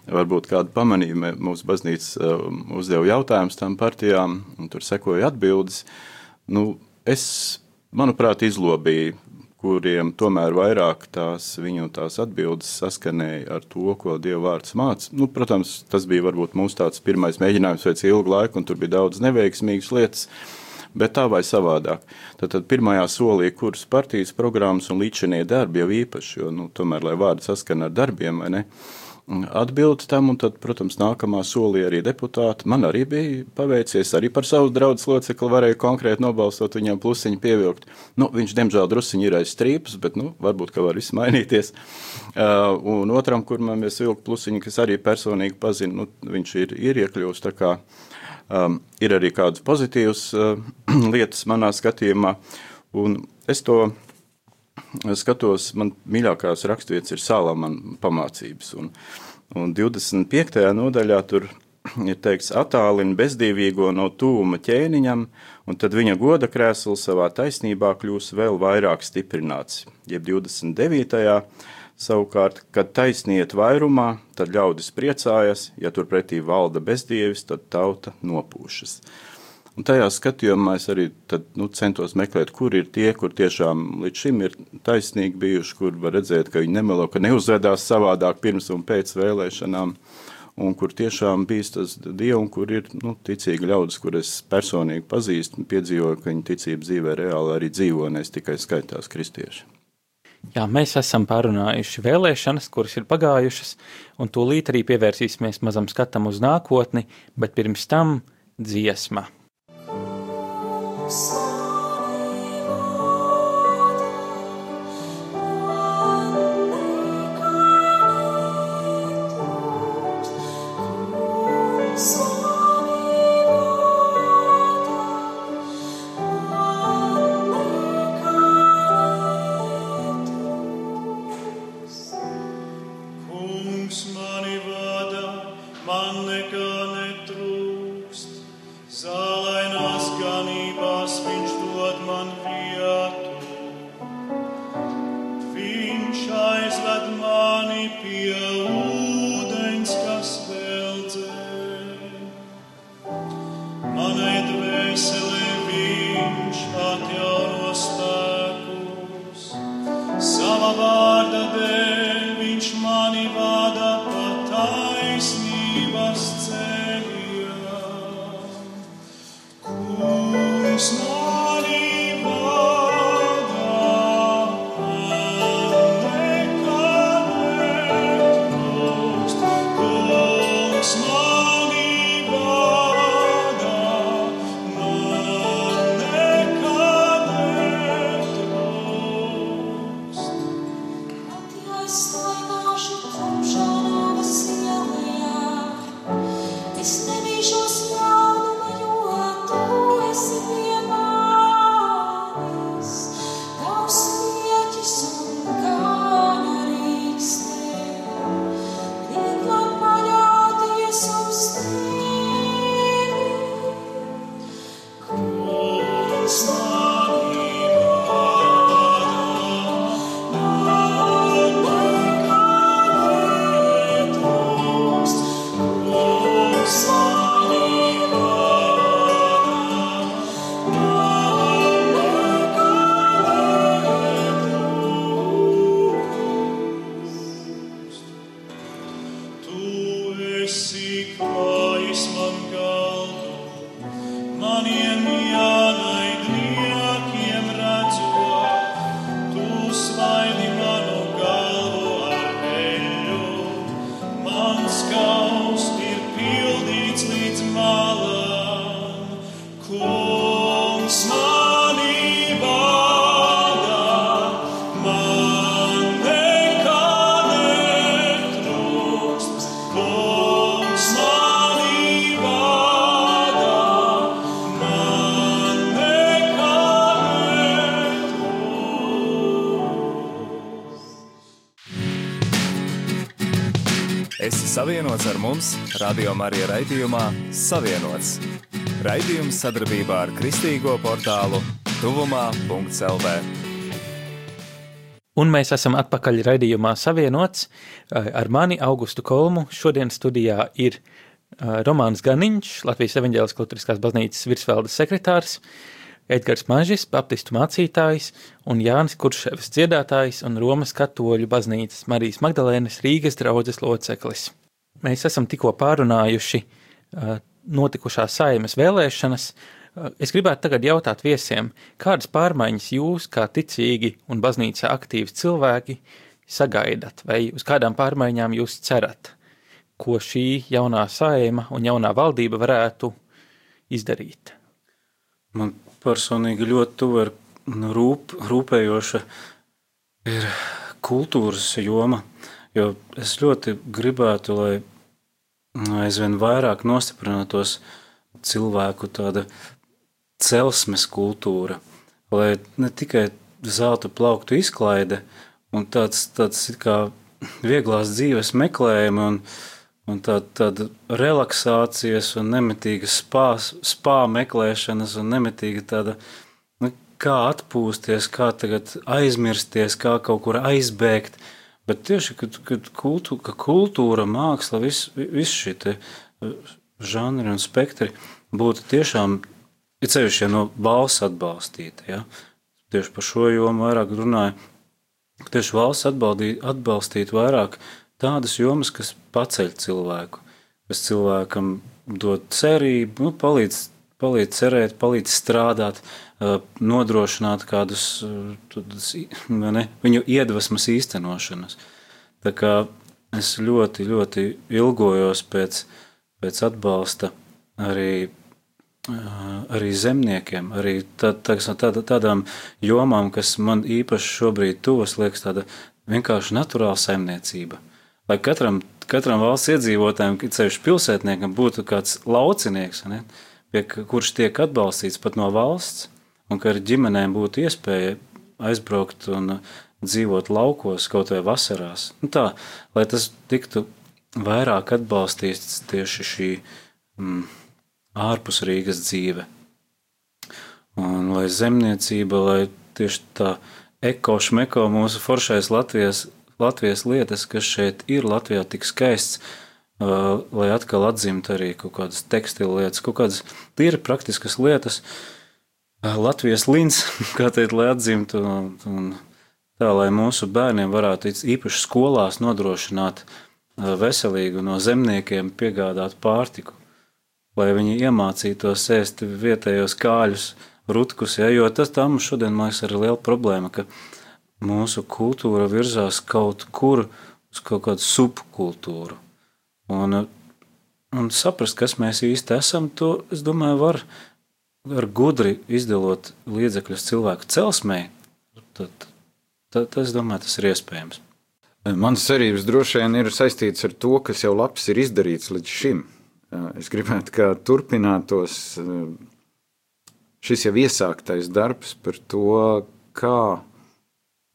Varbūt kāda pamanīja, mūsu baznīca um, uzdeva jautājumus tām partijām, un tur sekoja atbildes. Nu, es, manuprāt, izlobīju, kuriem tomēr vairāk tās viņu tās atbildes saskanēja ar to, ko Dieva vārds māca. Nu, protams, tas bija varbūt mūsu tāds pirmais mēģinājums pēc ilga laika, un tur bija daudz neveiksmīgas lietas bet tā vai savādāk. Tad, tad pirmajā solī, kuras partijas programmas un līdzinie darbi jau īpaši, jo nu, tomēr, lai vārdi saskana ar darbiem, vai ne? Atbildi tam, un tad, protams, nākamā solī arī deputāti. Man arī bija paveicies, arī par savu draugu locekli varēju konkrēti nobalstot, viņam plusiņu pievilkt. Nu, viņš, diemžēl, drusiņi ir aiz strīpas, bet, nu, varbūt, ka var viss mainīties. Uh, un otram, kur man mēs vilkt plusiņu, kas arī personīgi pazina, nu, viņš ir, ir iekļūst Um, ir arī kādas pozitīvas uh, lietas manā skatījumā, un es to skatos, man mīļākās raksturvietas ir Salamana pamācības, un, un 25. nodaļā tur ir teikts, attālina bezdīvīgo no tūma ķēniņam, un tad viņa goda krēsls savā taisnībā kļūs vēl vairāk stiprināts. Jeb 29. Savukārt, kad taisniet vairumā, tad ļaudis priecājas, ja turpretī valda bezdievis, tad tauta nopūšas. Un tajā skatījumā es arī tad, nu, centos meklēt, kur ir tie, kur tiešām līdz šim ir taisnīgi bijuši, kur var redzēt, ka viņi nemelo, ka neuzvedās savādāk pirms un pēc vēlēšanām, un kur tiešām bijis tas dievu, un kur ir nu, ticīgi ļaudis, kur es personīgi pazīstu, piedzīvoju, ka viņa ticība dzīvē reāli arī dzīvo, nevis tikai skaitās kristieši. Jā, mēs esam pārunājuši vēlēšanas, kuras ir pagājušas, un tūlīt arī pievērsīsimies mazam skatam uz nākotni, bet pirms tam dziesma. Mūsu. Savienots Radio Marija raidījumā Savienots. Raidījums sadarbībā ar Kristīgo portālu Tuvumā.CLV. Un mēs esam atpakaļ raidījumā Savienots ar mani Augustu Kolmu. Šodien studijā ir Romāns Ganiņš, Latvijas evaņģēliskās Lutriskās baznīcas virsvaldes sekretārs, Edgars Mažis, baptistu mācītājs un Jānis Kurševs dziedātājs un Romas katoļu baznīcas Marijas Magdalēnas Rīgas draudzes loceklis. Mēs esam tikko pārunājuši notikušās saimas vēlēšanas. Es gribētu tagad jautāt viesiem, kādas pārmaiņas jūs, kā ticīgi un baznīcā aktīvi cilvēki, sagaidat, vai uz kādām pārmaiņām jūs cerat, ko šī jaunā saima un jaunā valdība varētu izdarīt? Man personīgi ļoti tuva ir rūp, rūpējoša ir kultūras joma. Jo es ļoti gribētu, lai aizvien vairāk nostiprinātos cilvēku tāda celsmes kultūra, lai ne tikai zelta plauktu izklaide un tāds, tāds kā vieglās dzīves meklējumi un, un tāda, tāda relaksācijas un nemitīga spā, spā meklēšanas un nemitīga tāda, nu, kā atpūsties, kā tagad aizmirsties, kā kaut kur aizbēgt – Bet tieši kad, kad kultūra, ka kultūra, māksla, visi vis šie eh, žanri un spektri būtu tiešām ir ceļš no valsts atbalstīta. Ja? Tieši par šo jomu vairāk runāja. Tieši valsts atbaldīt, atbalstīt vairāk tādas jomas, kas paceļ cilvēku, kas cilvēkam dod cerību, nu, palīdz, palīdz cerēt, palīdz strādāt, nodrošināt kādus ne, viņu iedvesmas īstenošanas. Tā kā es ļoti, ļoti ilgojos pēc, pēc atbalsta arī, arī zemniekiem, arī tā, tā, tā, tādām jomām, kas man īpaši šobrīd tuvas, liekas tāda vienkārši naturāla saimniecība. Lai katram, katram valsts iedzīvotājam, ceļš pilsētniekam, būtu kāds laucinieks, ne, pie kurš tiek atbalstīts pat no valsts, un ka ar ģimenēm būtu iespēja aizbraukt un dzīvot laukos kaut vai vasarās. Nu tā, lai tas tiktu vairāk atbalstīts tieši šī mm, ārpus Rīgas dzīve. Un lai zemniecība, lai tieši tā ekošmeko mūsu foršais Latvijas, Latvijas lietas, kas šeit ir Latvijā tik skaists, uh, lai atkal atzīmtu arī kaut kādas tekstilu lietas, kaut kādas tīri praktiskas lietas, uh, Latvijas līnijas, kā teikt, lai atzimtu, un, un tā, lai mūsu bērniem varētu īpaši skolās nodrošināt veselīgu no zemniekiem piegādāt pārtiku, lai viņi iemācītos ēst vietējos kāļus, rutkus, ja, jo tas mums šodien, man liekas, ir liela problēma, ka mūsu kultūra virzās kaut kur uz kaut kādu subkultūru. Un, un saprast, kas mēs īsti esam, to, es domāju, var var gudri izdalot līdzekļus cilvēku celsmē, tad, tad, es domāju, tas ir iespējams. Manas cerības droši vien ir saistītas ar to, kas jau labs ir izdarīts līdz šim. Es gribētu, ka turpinātos šis jau iesāktais darbs par to, kā,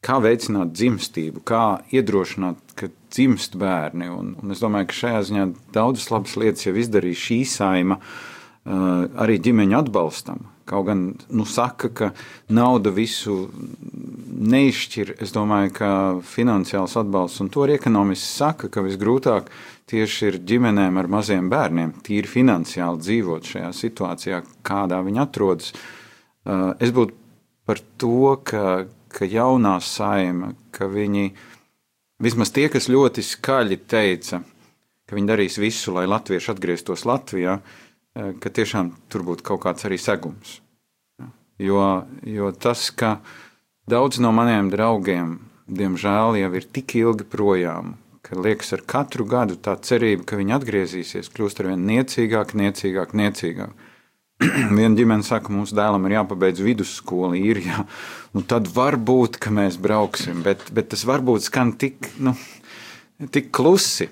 kā veicināt dzimstību, kā iedrošināt, ka dzimst bērni. Un, un es domāju, ka šajā ziņā daudzas labas lietas jau izdarīja šī saima. Uh, Eh, arī ģimeņa atbalstam. Kaut gan nu, saka, ka nauda visu neizšķir, es domāju, ka finansiāls atbalsts, un to arī ekonomisti saka, ka visgrūtāk tieši ir ģimenēm ar maziem bērniem, tīri finansiāli dzīvot šajā situācijā, kādā viņi atrodas. Eh, es būtu par to, ka, ka jaunā saima, ka viņi, vismaz tie, kas ļoti skaļi teica, ka viņi darīs visu, lai latvieši atgrieztos Latvijā, uh, ka tiešām tur būtu kaut kāds arī segums. Jo, jo tas, ka daudz no maniem draugiem, diemžēl, jau ir tik ilgi projām, ka liekas, ar katru gadu tā cerība, ka viņi atgriezīsies, kļūst ar vien niecīgāk, niecīgāk, niecīgāk. Viena ģimene saka, mūsu dēlam ir jāpabeidz vidusskola īrijā. Nu, tad varbūt, ka mēs brauksim, bet, bet tas varbūt skan tik, nu, tik klusi.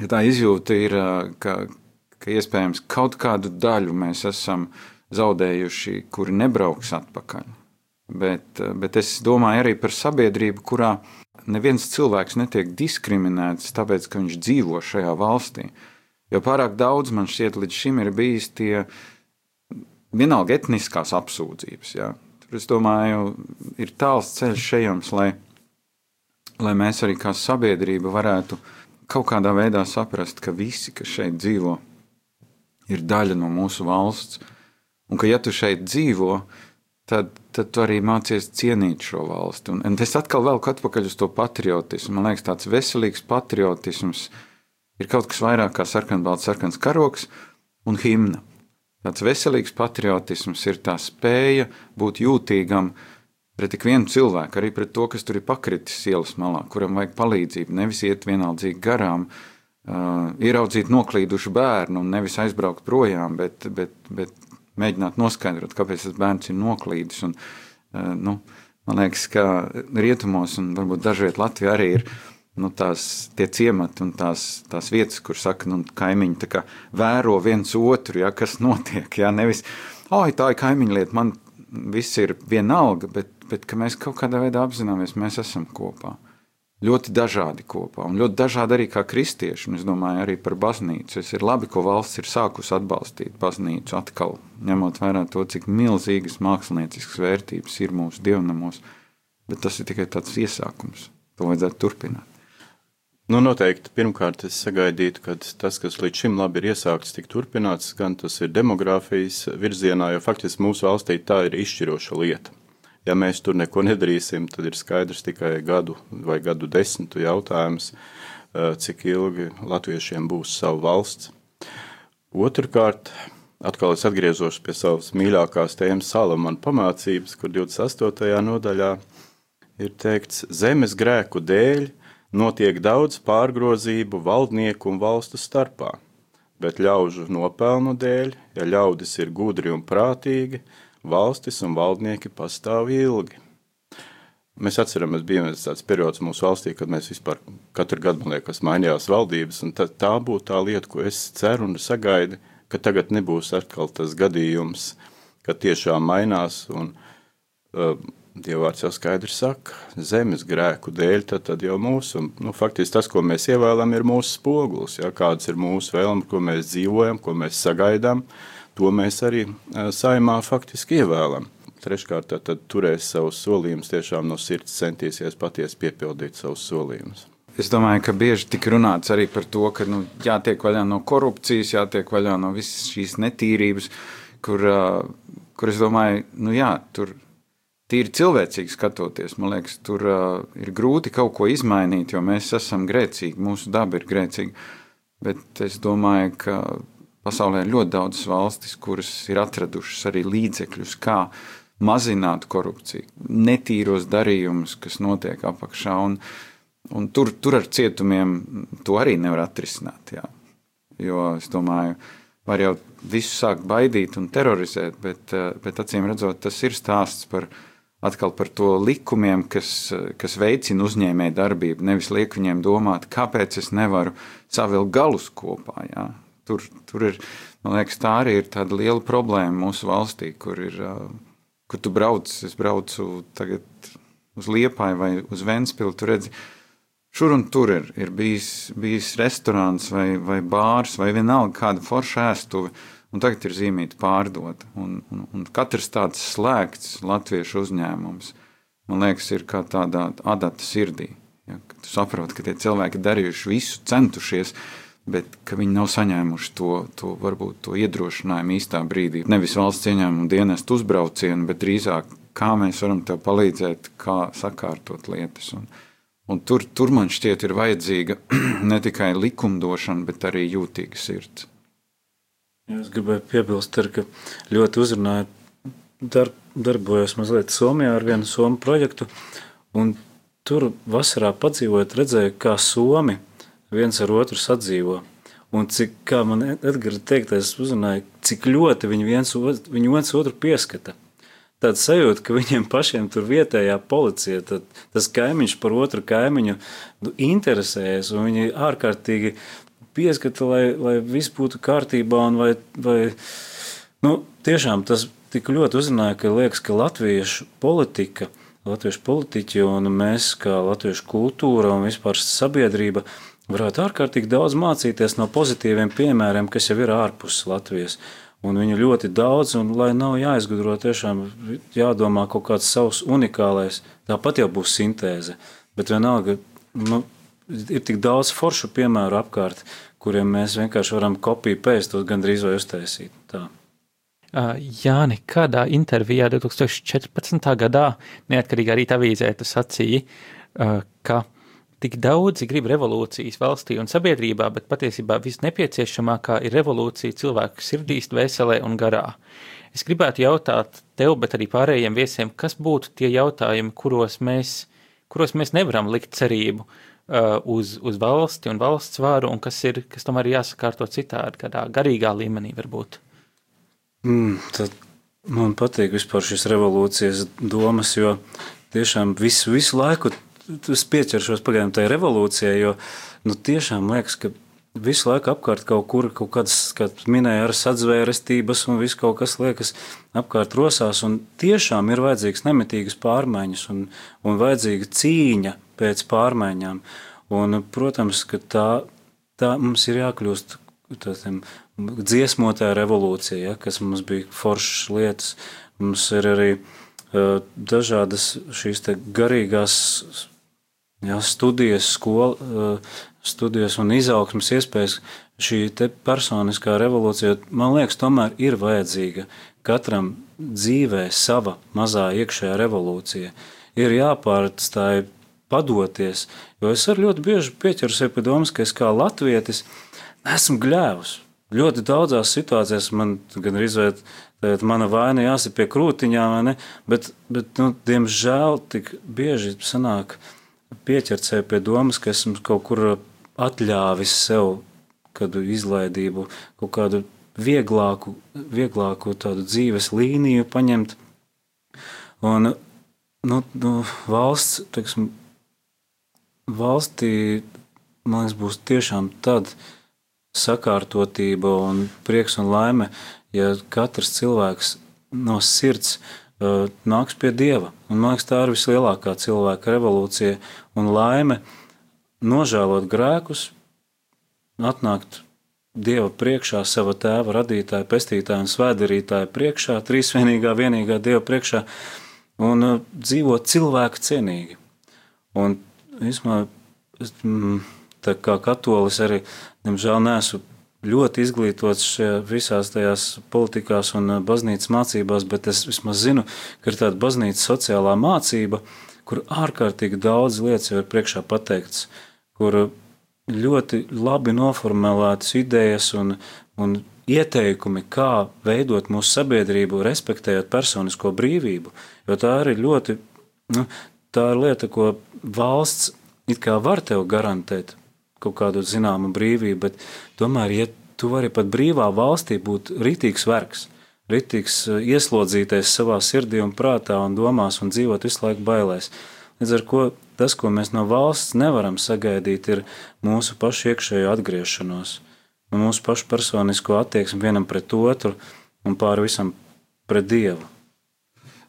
Ja tā izjūta ir, ka, ka iespējams kaut kādu daļu mēs esam zaudējuši, kuri nebrauks atpakaļ. Bet, bet es domāju arī par sabiedrību, kurā neviens cilvēks netiek diskriminēts, tāpēc, ka viņš dzīvo šajā valstī. Jo pārāk daudz man šķiet, līdz šim ir bijis tie vienalga etniskās apsūdzības. Ja? Tur es domāju, ir tāls ceļš ejams, lai, lai mēs arī kā sabiedrība varētu kaut kādā veidā saprast, ka visi, kas šeit dzīvo, ir daļa no mūsu valsts, un ka ja tu šeit dzīvo, tad, tad tu arī mācies cienīt šo valsti. Un, un es atkal velku atpakaļ uz to patriotismu. Man liekas, tāds veselīgs patriotisms ir kaut kas vairāk kā sarkanbalts, sarkans karoks un himna. Tāds veselīgs patriotisms ir tā spēja būt jūtīgam pret ik vienu cilvēku, arī pret to, kas tur ir pakritis ielas malā, kuram vajag palīdzību, nevis iet vienaldzīgi garām, uh, ieraudzīt noklīdušu bērnu un nevis aizbraukt projām, bet, bet, bet mēģināt noskaidrot, kāpēc tas bērns ir noklīdis. Un, uh, nu, man liekas, ka rietumos un varbūt dažviet Latvijā arī ir nu, tās ciemati un tās, tās vietas, kur saka, nu, kaimiņi vēro viens otru, ja, kas notiek. Ja, nevis, oh, tā ir kaimiņa lieta, man viss ir vienalga, bet, bet mēs kaut kādā veidā apzināmies, mēs esam kopā ļoti dažādi kopā un ļoti dažādi arī kā kristieši. Un es domāju arī par baznīcu. Es ir labi, ko valsts ir sākusi atbalstīt baznīcu atkal, ņemot vērā to, cik milzīgas mākslinieciskas vērtības ir mūsu dievnamos. Bet tas ir tikai tāds iesākums. To vajadzētu turpināt. Nu, noteikti. Pirmkārt, es sagaidītu, ka tas, kas līdz šim labi ir iesākts, tik turpināts, gan tas ir demogrāfijas virzienā, jo faktiski mūsu valstī tā ir izšķiroša lieta. Ja mēs tur neko nedarīsim, tad ir skaidrs tikai gadu vai gadu desmitu jautājums, cik ilgi latviešiem būs sava valsts. Otrkārt, atkal es atgriezos pie savas mīļākās tēmas Salamana pamācības, kur 28. nodaļā ir teikts, zemes grēku dēļ notiek daudz pārgrozību valdnieku un valstu starpā, bet ļaužu nopelnu dēļ, ja ļaudis ir gudri un prātīgi, valstis un valdnieki pastāv ilgi. Mēs atceramies, bija tāds periods mūsu valstī, kad mēs vispār katru gadu, man liekas, mainījās valdības, un tā, tā būtu tā lieta, ko es ceru un sagaidu, ka tagad nebūs atkal tas gadījums, ka tiešām mainās, un uh, Dievvvārds jau skaidri saka, zemes grēku dēļ, tad, tad jau mūsu, nu, faktiski tas, ko mēs ievēlam, ir mūsu spogulis, ja, kādas ir mūsu vēlme, ko mēs dzīvojam, ko mēs sagaidām, uh, to mēs arī saimā faktiski ievēlam. Treškārt, tad turēs savus solījumus, tiešām no sirds centīsies patiesi piepildīt savus solījumus. Es domāju, ka bieži tika runāts arī par to, ka nu, jātiek vaļā no korupcijas, jātiek vaļā no visas šīs netīrības, kur, kur es domāju, nu jā, tur tīri cilvēcīgi skatoties, man liekas, tur uh, ir grūti kaut ko izmainīt, jo mēs esam grēcīgi, mūsu daba ir grēcīga. Bet es domāju, ka Pasaulē ir ļoti daudzas valstis, kuras ir atradušas arī līdzekļus, kā mazināt korupciju, netīros darījumus, kas notiek apakšā. Un, un tur, tur ar cietumiem to arī nevar atrisināt. Jā. Jo es domāju, var jau visu sākt baidīt un terorizēt, bet, bet acīm redzot, tas ir stāsts par, atkal par to likumiem, kas, kas veicina uzņēmēju darbību. Nevis liek viņiem domāt, kāpēc es nevaru savilkt galus kopā. Jā. Tur, tur ir, man liekas, tā arī ir tāda liela problēma mūsu valstī, kur ir, kur tu brauc, es braucu tagad uz Liepāju vai uz Ventspilu, tu redzi, šur un tur ir, ir bijis, bijis restorāns vai, vai bārs vai vienalga kāda forša ēstuve, un tagad ir zīmīta pārdota. Un, un, un katrs tāds slēgts latviešu uzņēmums, man liekas, ir kā tādā adata sirdī. Ja, tu saproti, ka tie cilvēki darījuši visu, centušies, bet viņi nav saņēmuši to, to, varbūt, to iedrošinājumu īstā brīdī. Nevis valsts ieņēmuma dienestu uzbraucienu, bet drīzāk kā mēs varam tev palīdzēt, kā sakārtot lietas. Un, un tur, tur man šķiet, ir vajadzīga ne tikai likumdošana, bet arī jūtīga sirds. Es gribēju piebilst, ar, ka ļoti uzrunāju, dar, darbojos mazliet Somijā ar vienu somu projektu, tur vasarā padzīvojot, redzēju, kā Somi viens ar otru sadzīvo. Un cik, kā man Edgars teiktais uzrunāja, cik ļoti viņi viens, viņu viens otru pieskata. Tāda sajūta, ka viņiem pašiem tur vietējā policija, tad, tas kaimiņš par otru kaimiņu nu, interesējas, un viņi ārkārtīgi pieskata, lai, lai viss būtu kārtībā. Vai, vai, nu, tiešām tas tik ļoti uzrunāja, ka liekas, ka latviešu politika, latviešu politiķi un mēs kā latviešu kultūra un vispār sabiedrība – varētu ārkārtīgi daudz mācīties no pozitīviem piemēriem, kas jau ir ārpus Latvijas. Un viņu ļoti daudz, un lai nav jāizgudro, tiešām jādomā kaut kāds savs unikālais, tāpat jau būs sintēze. Bet vienalga, nu, ir tik daudz foršu piemēru apkārt, kuriem mēs vienkārši varam kopiju pēst, to gandrīz vai uztaisīt. Tā. Jāni, kādā intervijā 2014. gadā neatkarīgā rīta avīzē tu sacīji, ka Tik daudzi grib revolūcijas valstī un sabiedrībā, bet patiesībā visnepieciešamākā ir revolūcija cilvēku sirdīs, dvēselē un garā. Es gribētu jautāt tev, bet arī pārējiem viesiem, kas būtu tie jautājumi, kuros mēs, kuros mēs nevaram likt cerību uh, uz, uz valsti un valsts vāru, un kas, ir, kas tomēr ir jāsakārto citādi, kādā garīgā līmenī varbūt. Mm, tad man patīk vispār šis revolūcijas domas, jo tiešām visu, visu laiku es pieķeršos pagaidām tai revolūcijai, jo nu, tiešām liekas, ka visu laiku apkārt kaut kur kaut kādas, kā minēja, ar sadzvērestības un viss kaut kas liekas apkārt rosās. Un tiešām ir vajadzīgas nemitīgas pārmaiņas un, un vajadzīga cīņa pēc pārmaiņām. Un, protams, ka tā, tā mums ir jākļūst tādiem dziesmotāja revolūcija, ja, kas mums bija foršas lietas. Mums ir arī uh, dažādas šīs garīgās ja, studijas, skola, eh, studijas un izaugsmas iespējas, šī personiskā revolūcija, man liekas, tomēr ir vajadzīga. Katram dzīvē sava mazā iekšējā revolūcija. Ir jāpārstāj padoties, jo es arī ļoti bieži pieķeru sev pie domas, ka es kā latvietis esmu gļēvs. Ļoti daudzās situācijās man gan izvērt, mana vaina jāsaka pie krūtiņām, bet, bet nu, diemžēl tik bieži sanāk, sevi pie domas, ka esmu kaut kur atļāvis sev kādu izlaidību, kaut kādu vieglāku, vieglāku tādu dzīves līniju paņemt. Un nu, nu, valsts, teiksim, valstī, man liekas, būs tiešām tad sakārtotība un prieks un laime, ja katrs cilvēks no sirds uh, nāks pie Dieva. Un, man liekas, tā ir vislielākā cilvēka revolūcija un laime nožēlot grēkus, atnākt Dieva priekšā, sava tēva, radītāja, pestītāja un svētdarītāja priekšā, trīsvienīgā, vienīgā Dieva priekšā un uh, dzīvot cilvēku cienīgi. Un, vismā, es, mm, tā kā katolis arī, diemžēl, neesmu ļoti izglītots šajā visās tajās politikās un uh, baznīcas mācībās, bet es vismaz zinu, ka ir tāda baznīcas sociālā mācība, kur ārkārtīgi daudz lietas jau ir priekšā pateikts, kur ļoti labi noformulētas idejas un, un ieteikumi, kā veidot mūsu sabiedrību, respektējot personisko brīvību. Jo tā ir ļoti, nu, tā ir lieta, ko valsts it kā var tev garantēt kaut kādu zināmu brīvību, bet tomēr, ja tu vari pat brīvā valstī būt rītīgs vergs, ritīgs eh, ieslodzīties savā sirdī un prātā un domās un dzīvot visu laiku bailēs. Līdz ar to tas, ko mēs no valsts nevaram sagaidīt, ir mūsu pašu iekšējo atgriešanos, mūsu pašu personisko attieksmi vienam pret otru un pāri visam pret Dievu.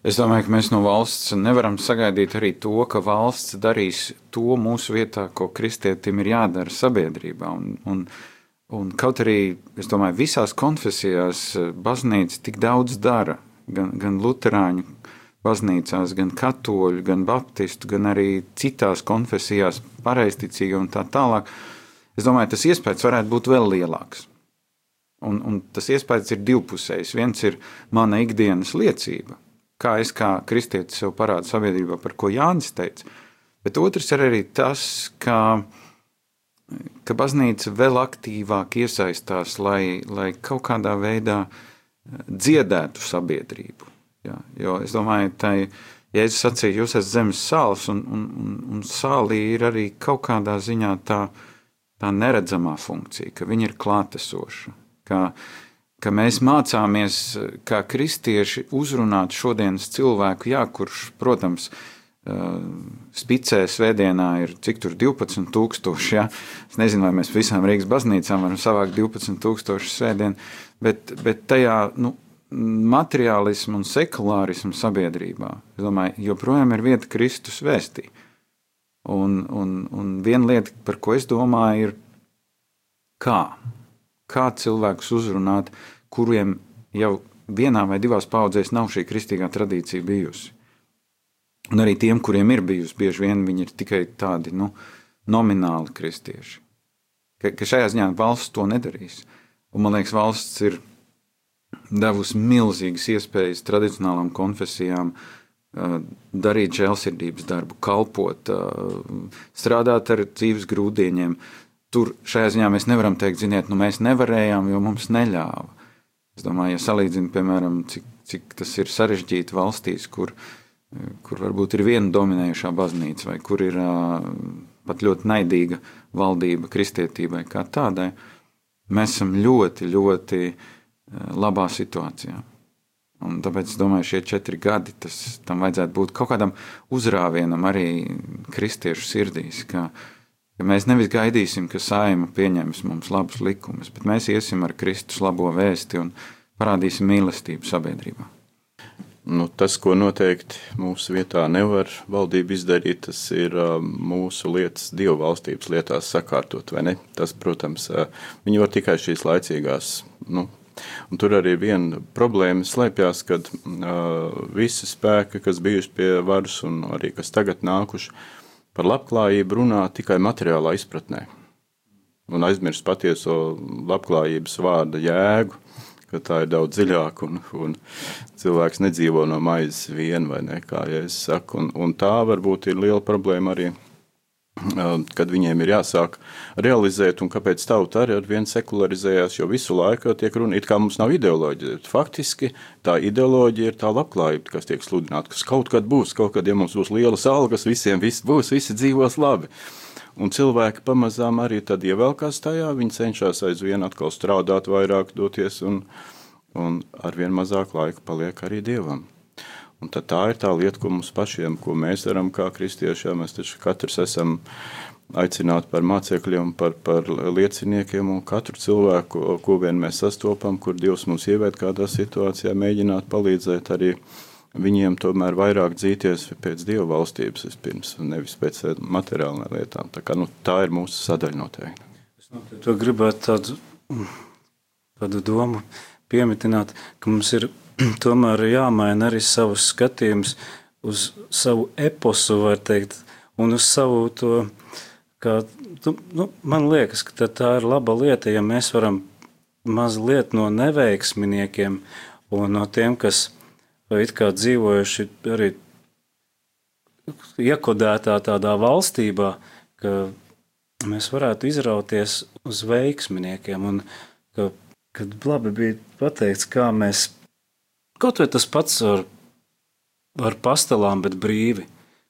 Es domāju, ka mēs no valsts nevaram sagaidīt arī to, ka valsts darīs to mūsu vietā, ko kristietim ir jādara sabiedrībā. Un, un, Un kaut arī, domāju, visās konfesijās eh, baznīca tik daudz dara, gan, gan luterāņu baznīcās, gan katoļu, gan baptistu, gan arī citās konfesijās, pareizticīgi un tā tālāk. Es domāju, tas iespējas varētu būt vēl lielāks. Un, un tas iespējas ir divpusējs. Viens ir mana ikdienas liecība, kā es kā kristietis sev parādu sabiedrībā, par ko Jānis teica, bet otrs ir arī tas, ka ka baznīca vēl aktīvāk iesaistās, lai, lai kaut kādā veidā dziedētu sabiedrību. Ja, jo es domāju, ka Jēzus sacīja, jūs esat zemes sāls, un, un, un, un sālī ir arī kaut kādā ziņā tā, tā neredzamā funkcija, ka viņa ir klātesoša. Ka, ka mēs mācāmies, kā kristieši, uzrunāt šodienas cilvēku, jā, kurš, protams, spicē svētdienā ir cik tur 12,000. Ja? Es nezinu, vai mēs visām Rīgas baznīcām varam savākt 12,000 svētdienu, bet, bet tajā nu, materiālismu un sekulārismu sabiedrībā, es domāju, joprojām ir vieta Kristus vēstī. Un, un, un viena lieta, par ko es domāju, ir kā, kā cilvēkus uzrunāt, kuriem jau vienā vai divās paudzēs nav šī kristīgā tradīcija bijusi. Un arī tiem, kuriem ir bijusi, bieži vien viņi ir tikai tādi nu, nomināli kristieši. Ka, ka šajā ziņā valsts to nedarīs. Un, man liekas, valsts ir devusi milzīgas iespējas tradicionālām konfesijām uh, darīt žēlsirdības darbu, kalpot, uh, strādāt ar dzīves grūdieniem. Tur šajā ziņā mēs nevaram teikt, ziniet, nu mēs nevarējām, jo mums neļāva. Es domāju, ja salīdzinu, piemēram, cik, cik tas ir sarežģīti valstīs, kur, kur varbūt ir viena dominējošā baznīca vai kur ir pat ļoti naidīga valdība kristietībai kā tādai, mēs esam ļoti, ļoti labā situācijā. Un tāpēc es domāju, šie četri gadi tas, tam vajadzētu būt kaut kādam uzrāvienam arī kristiešu sirdīs. Ka, ka mēs nevis gaidīsim, ka saima pieņems mums labus likumus, bet mēs iesim ar Kristus labo vēsti un parādīsim mīlestību sabiedrībā. Nu, tas, ko noteikti mūsu vietā nevar valdība izdarīt, tas ir uh, mūsu lietas, divu valstības lietās sakārtot, vai ne? Tas, protams, uh, viņi var tikai šīs laicīgās nu, Un tur arī viena problēma slēpjas, kad uh, visi spēki, kas bijuši pie varas un arī kas tagad nākuši, par labklājību runā tikai materiālā izpratnē. Un aizmirst patieso labklājības vārda jēgu, ka tā ir daudz dziļāka un, un cilvēks nedzīvo no maizes vien vai ne, kā ja es saku. Un, un tā varbūt ir liela problēma arī kad viņiem ir jāsāk realizēt, un kāpēc tauta arī ar vienu sekularizējās, jo visu laiku tiek runa, it kā mums nav ideoloģija. Faktiski tā ideoloģija ir tā labklājība, kas tiek sludināta, kas kaut kad būs, kaut kad, ja mums būs lielas algas, visiem viss būs, visi dzīvos labi. Un cilvēki pamazām arī tad ievelkās tajā, viņi cenšas aizvien atkal strādāt vairāk, doties, un, un arvien mazāk laika paliek arī dievam. Un tā ir tā lieta, ko mums pašiem, ko mēs darām kā kristieši. Jā, mēs taču katrs esam aicināti par mācekļiem, par, par lieciniekiem, un katru cilvēku, ko, ko vien mēs sastopam, kur Dievs mums ievērt kādā situācijā, mēģināt palīdzēt arī viņiem tomēr vairāk dzīties pēc Dieva valstības vispirms, nevis pēc materiālām lietām. Tā, kā, nu, tā ir mūsu sadaļa noteikti. Es noteikti gribētu tādu, tādu domu piemitināt, ka mums ir tomēr ir jāmaina arī savus skatījumus uz savu eposu, var teikt, un uz savu to, kā, tu, nu, man liekas, ka tā ir laba lieta, ja mēs varam mazliet no neveiksminiekiem un no tiem, kas it kā dzīvojuši arī iekodētā tādā valstībā, ka mēs varētu izrauties uz veiksminiekiem un ka, kad labi bija pateikts, kā mēs Kaut vai tas pats ar, ar pastelām, bet brīvi.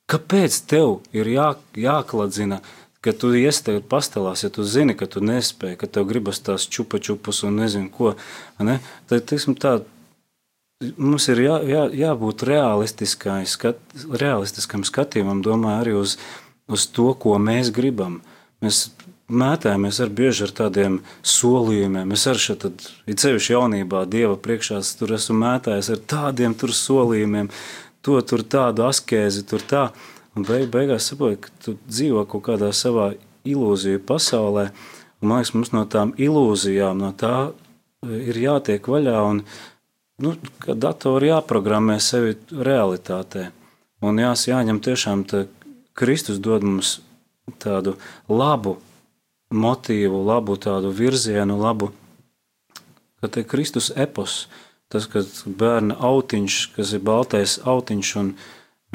Kāpēc tev ir jā, jākladzina, ka tu iestēji pastelās, ja tu zini, ka tu nespēji, ka tev gribas tās čupa čupas un nezinu ko? Ne? Tad, teiksim, tā, mums ir jā, jā, jābūt skat, realistiskam skatījumam, domāju arī uz, uz to, ko mēs gribam. Mēs mētājamies ar bieži ar tādiem solījumiem. Es arī šeit, ir ceļš jaunībā, Dieva priekšā, tur esmu mētājis ar tādiem solījumiem, to tur tādu askēzi, tur tā. Un beig, beigās saprotu, ka tu dzīvo kaut kādā savā ilūziju pasaulē. Un, man liekas, mums no tām ilūzijām, no tā e, ir jātiek vaļā. Un, nu, ka datori jāprogrammē sevi realitātē. Un jās, jāņem tiešām tā, Kristus dod mums tādu labu motīvu, labu tādu virzienu, labu, ka te Kristus epos, tas, kad bērna autiņš, kas ir baltais autiņš, un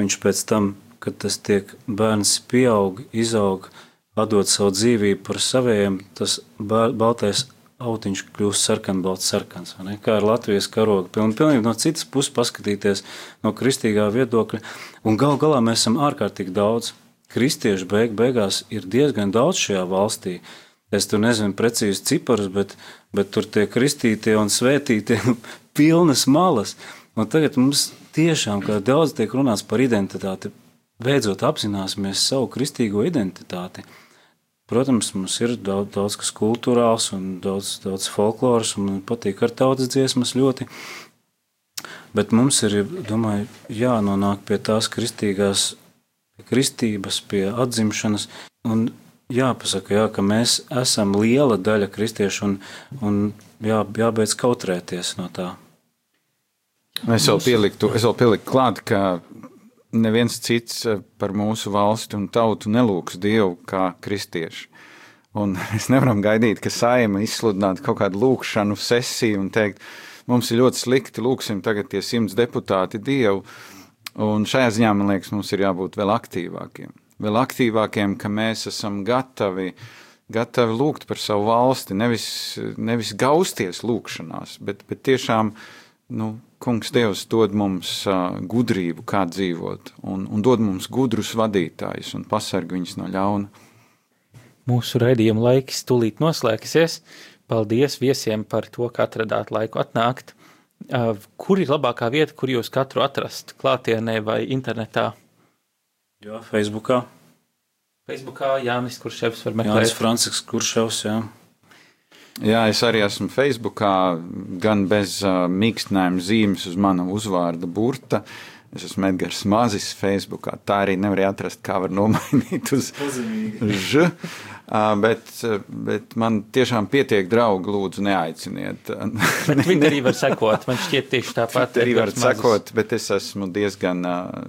viņš pēc tam, kad tas tiek bērns pieaug, izaug, atdot savu dzīvību par saviem, tas baltais autiņš kļūst sarkanbalts, sarkans. Kā ar Latvijas karogu. Piln, pilnīgi no citas puses paskatīties no kristīgā viedokļa. Un gal galā mēs esam ārkārtīgi daudz. Kristiešu beig, beigās ir diezgan daudz šajā valstī. Es tur nezinu precīzi ciparus, bet, bet tur tie kristītie un svētītie pilnas malas. Un tagad mums tiešām, kā daudz tiek runāts par identitāti, beidzot apzināsimies savu kristīgo identitāti. Protams, mums ir daudz, daudz kas kultūrāls un daudz, daudz folkloras, un man patīk ar tautas dziesmas ļoti. Bet mums ir, domāju, jānonāk pie tās kristīgās, kristības, pie atzimšanas, un jāpasaka, jā, ka mēs esam liela daļa kristiešu, un, un jā, jābeidz kautrēties no tā. Es vēl pieliktu, es vēl pieliktu klāt, ka neviens cits par mūsu valsti un tautu nelūgs Dievu kā kristieši. Un mēs nevaram gaidīt, ka saima izsludinātu kaut kādu lūkšanu sesiju un teikt, mums ir ļoti slikti, lūksim tagad tie simts deputāti Dievu. Un šajā ziņā, man liekas, mums ir jābūt vēl aktīvākiem. Vēl aktīvākiem, ka mēs esam gatavi, gatavi lūgt par savu valsti, nevis, nevis gausties lūkšanās, bet, bet tiešām nu, Kungs, Dievs dod mums gudrību, kā dzīvot, un, un dod mums gudrus vadītājus un pasarg viņus no ļauna. Mūsu raidījuma laiks tūlīt noslēgsies. Paldies viesiem par to, ka atradāt laiku atnākt. Kur ir labākā vieta, kur jūs katru atrast? Klātienē vai internetā? Jā, Facebookā. Facebookā Jānis Kurševs var meklēt. Jānis Francisks Kurševs, jā. Jā, es arī esmu Facebookā, gan bez uh, mīkstinājuma zīmes uz mana uzvārda burta. Es esmu Edgars Mazis Facebookā. Tā arī nevar atrast, kā var nomainīt uz ž. Bet, bet man tiešām pietiek draugi, lūdzu, neaiciniet. Twitterī var sekot, man šķiet tieši tāpat. Twitterī var sekot, bet es esmu diezgan,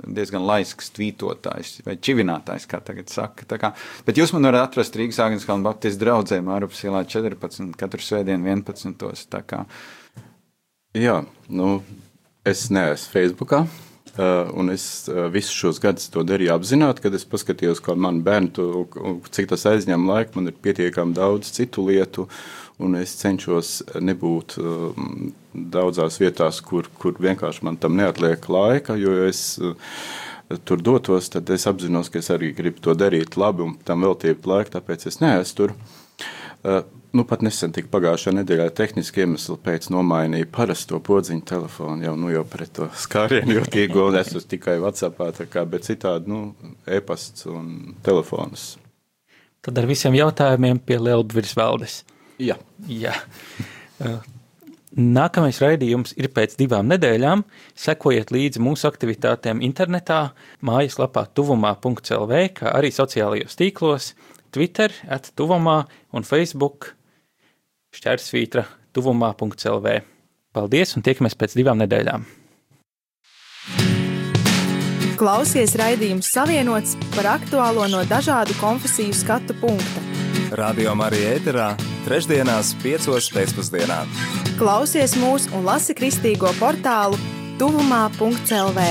diezgan laisks tvītotājs vai čivinātājs, kā tagad saka. Tā kā, bet jūs man varat atrast Rīgas Āgenskalna Baptistu draugzē Mārupas ielā 14, katru svētdienu 11. Tā kā. Jā, nu, es neesmu Facebookā. Uh, un es uh, visus šos gadus to darīju apzināti, kad es paskatījos, kā man bērnu, to, cik tas aizņem laiku. Man ir pietiekami daudz citu lietu, un es cenšos nebūt uh, daudzās vietās, kur, kur vienkārši man tam neatliek laika, jo es tur dotos, tad es apzinos, ka es arī gribu to darīt labi un tam veltīt laiku, tāpēc es neesmu tur. Nu, pat nesen tika pagājušā nedēļā tehniski iemesli pēc nomainīja parasto podziņu telefonu jau, nu, jau pret to skārienu jūtīgo, un es esmu tikai Whatsappā, kā, bet citādi, nu, e-pasts un telefons. Tad ar visiem jautājumiem pie Lielbvirs valdes. Jā. Jā. Nākamais raidījums ir pēc divām nedēļām. Sekojiet līdzi mūsu aktivitātēm internetā, mājaslapā tuvumā.lv, kā arī sociālajos tīklos, Twitter, atuvumā un Facebook šķērsvītra tuvumā.lv. Paldies un tiekamies pēc divām nedēļām! Klausies raidījums Savienots par aktuālo no dažādu konfesiju skatu punkta. Radio Marija ēterā trešdienās piecos pēcpusdienā. Klausies mūs un lasi kristīgo portālu tuvumā.lv.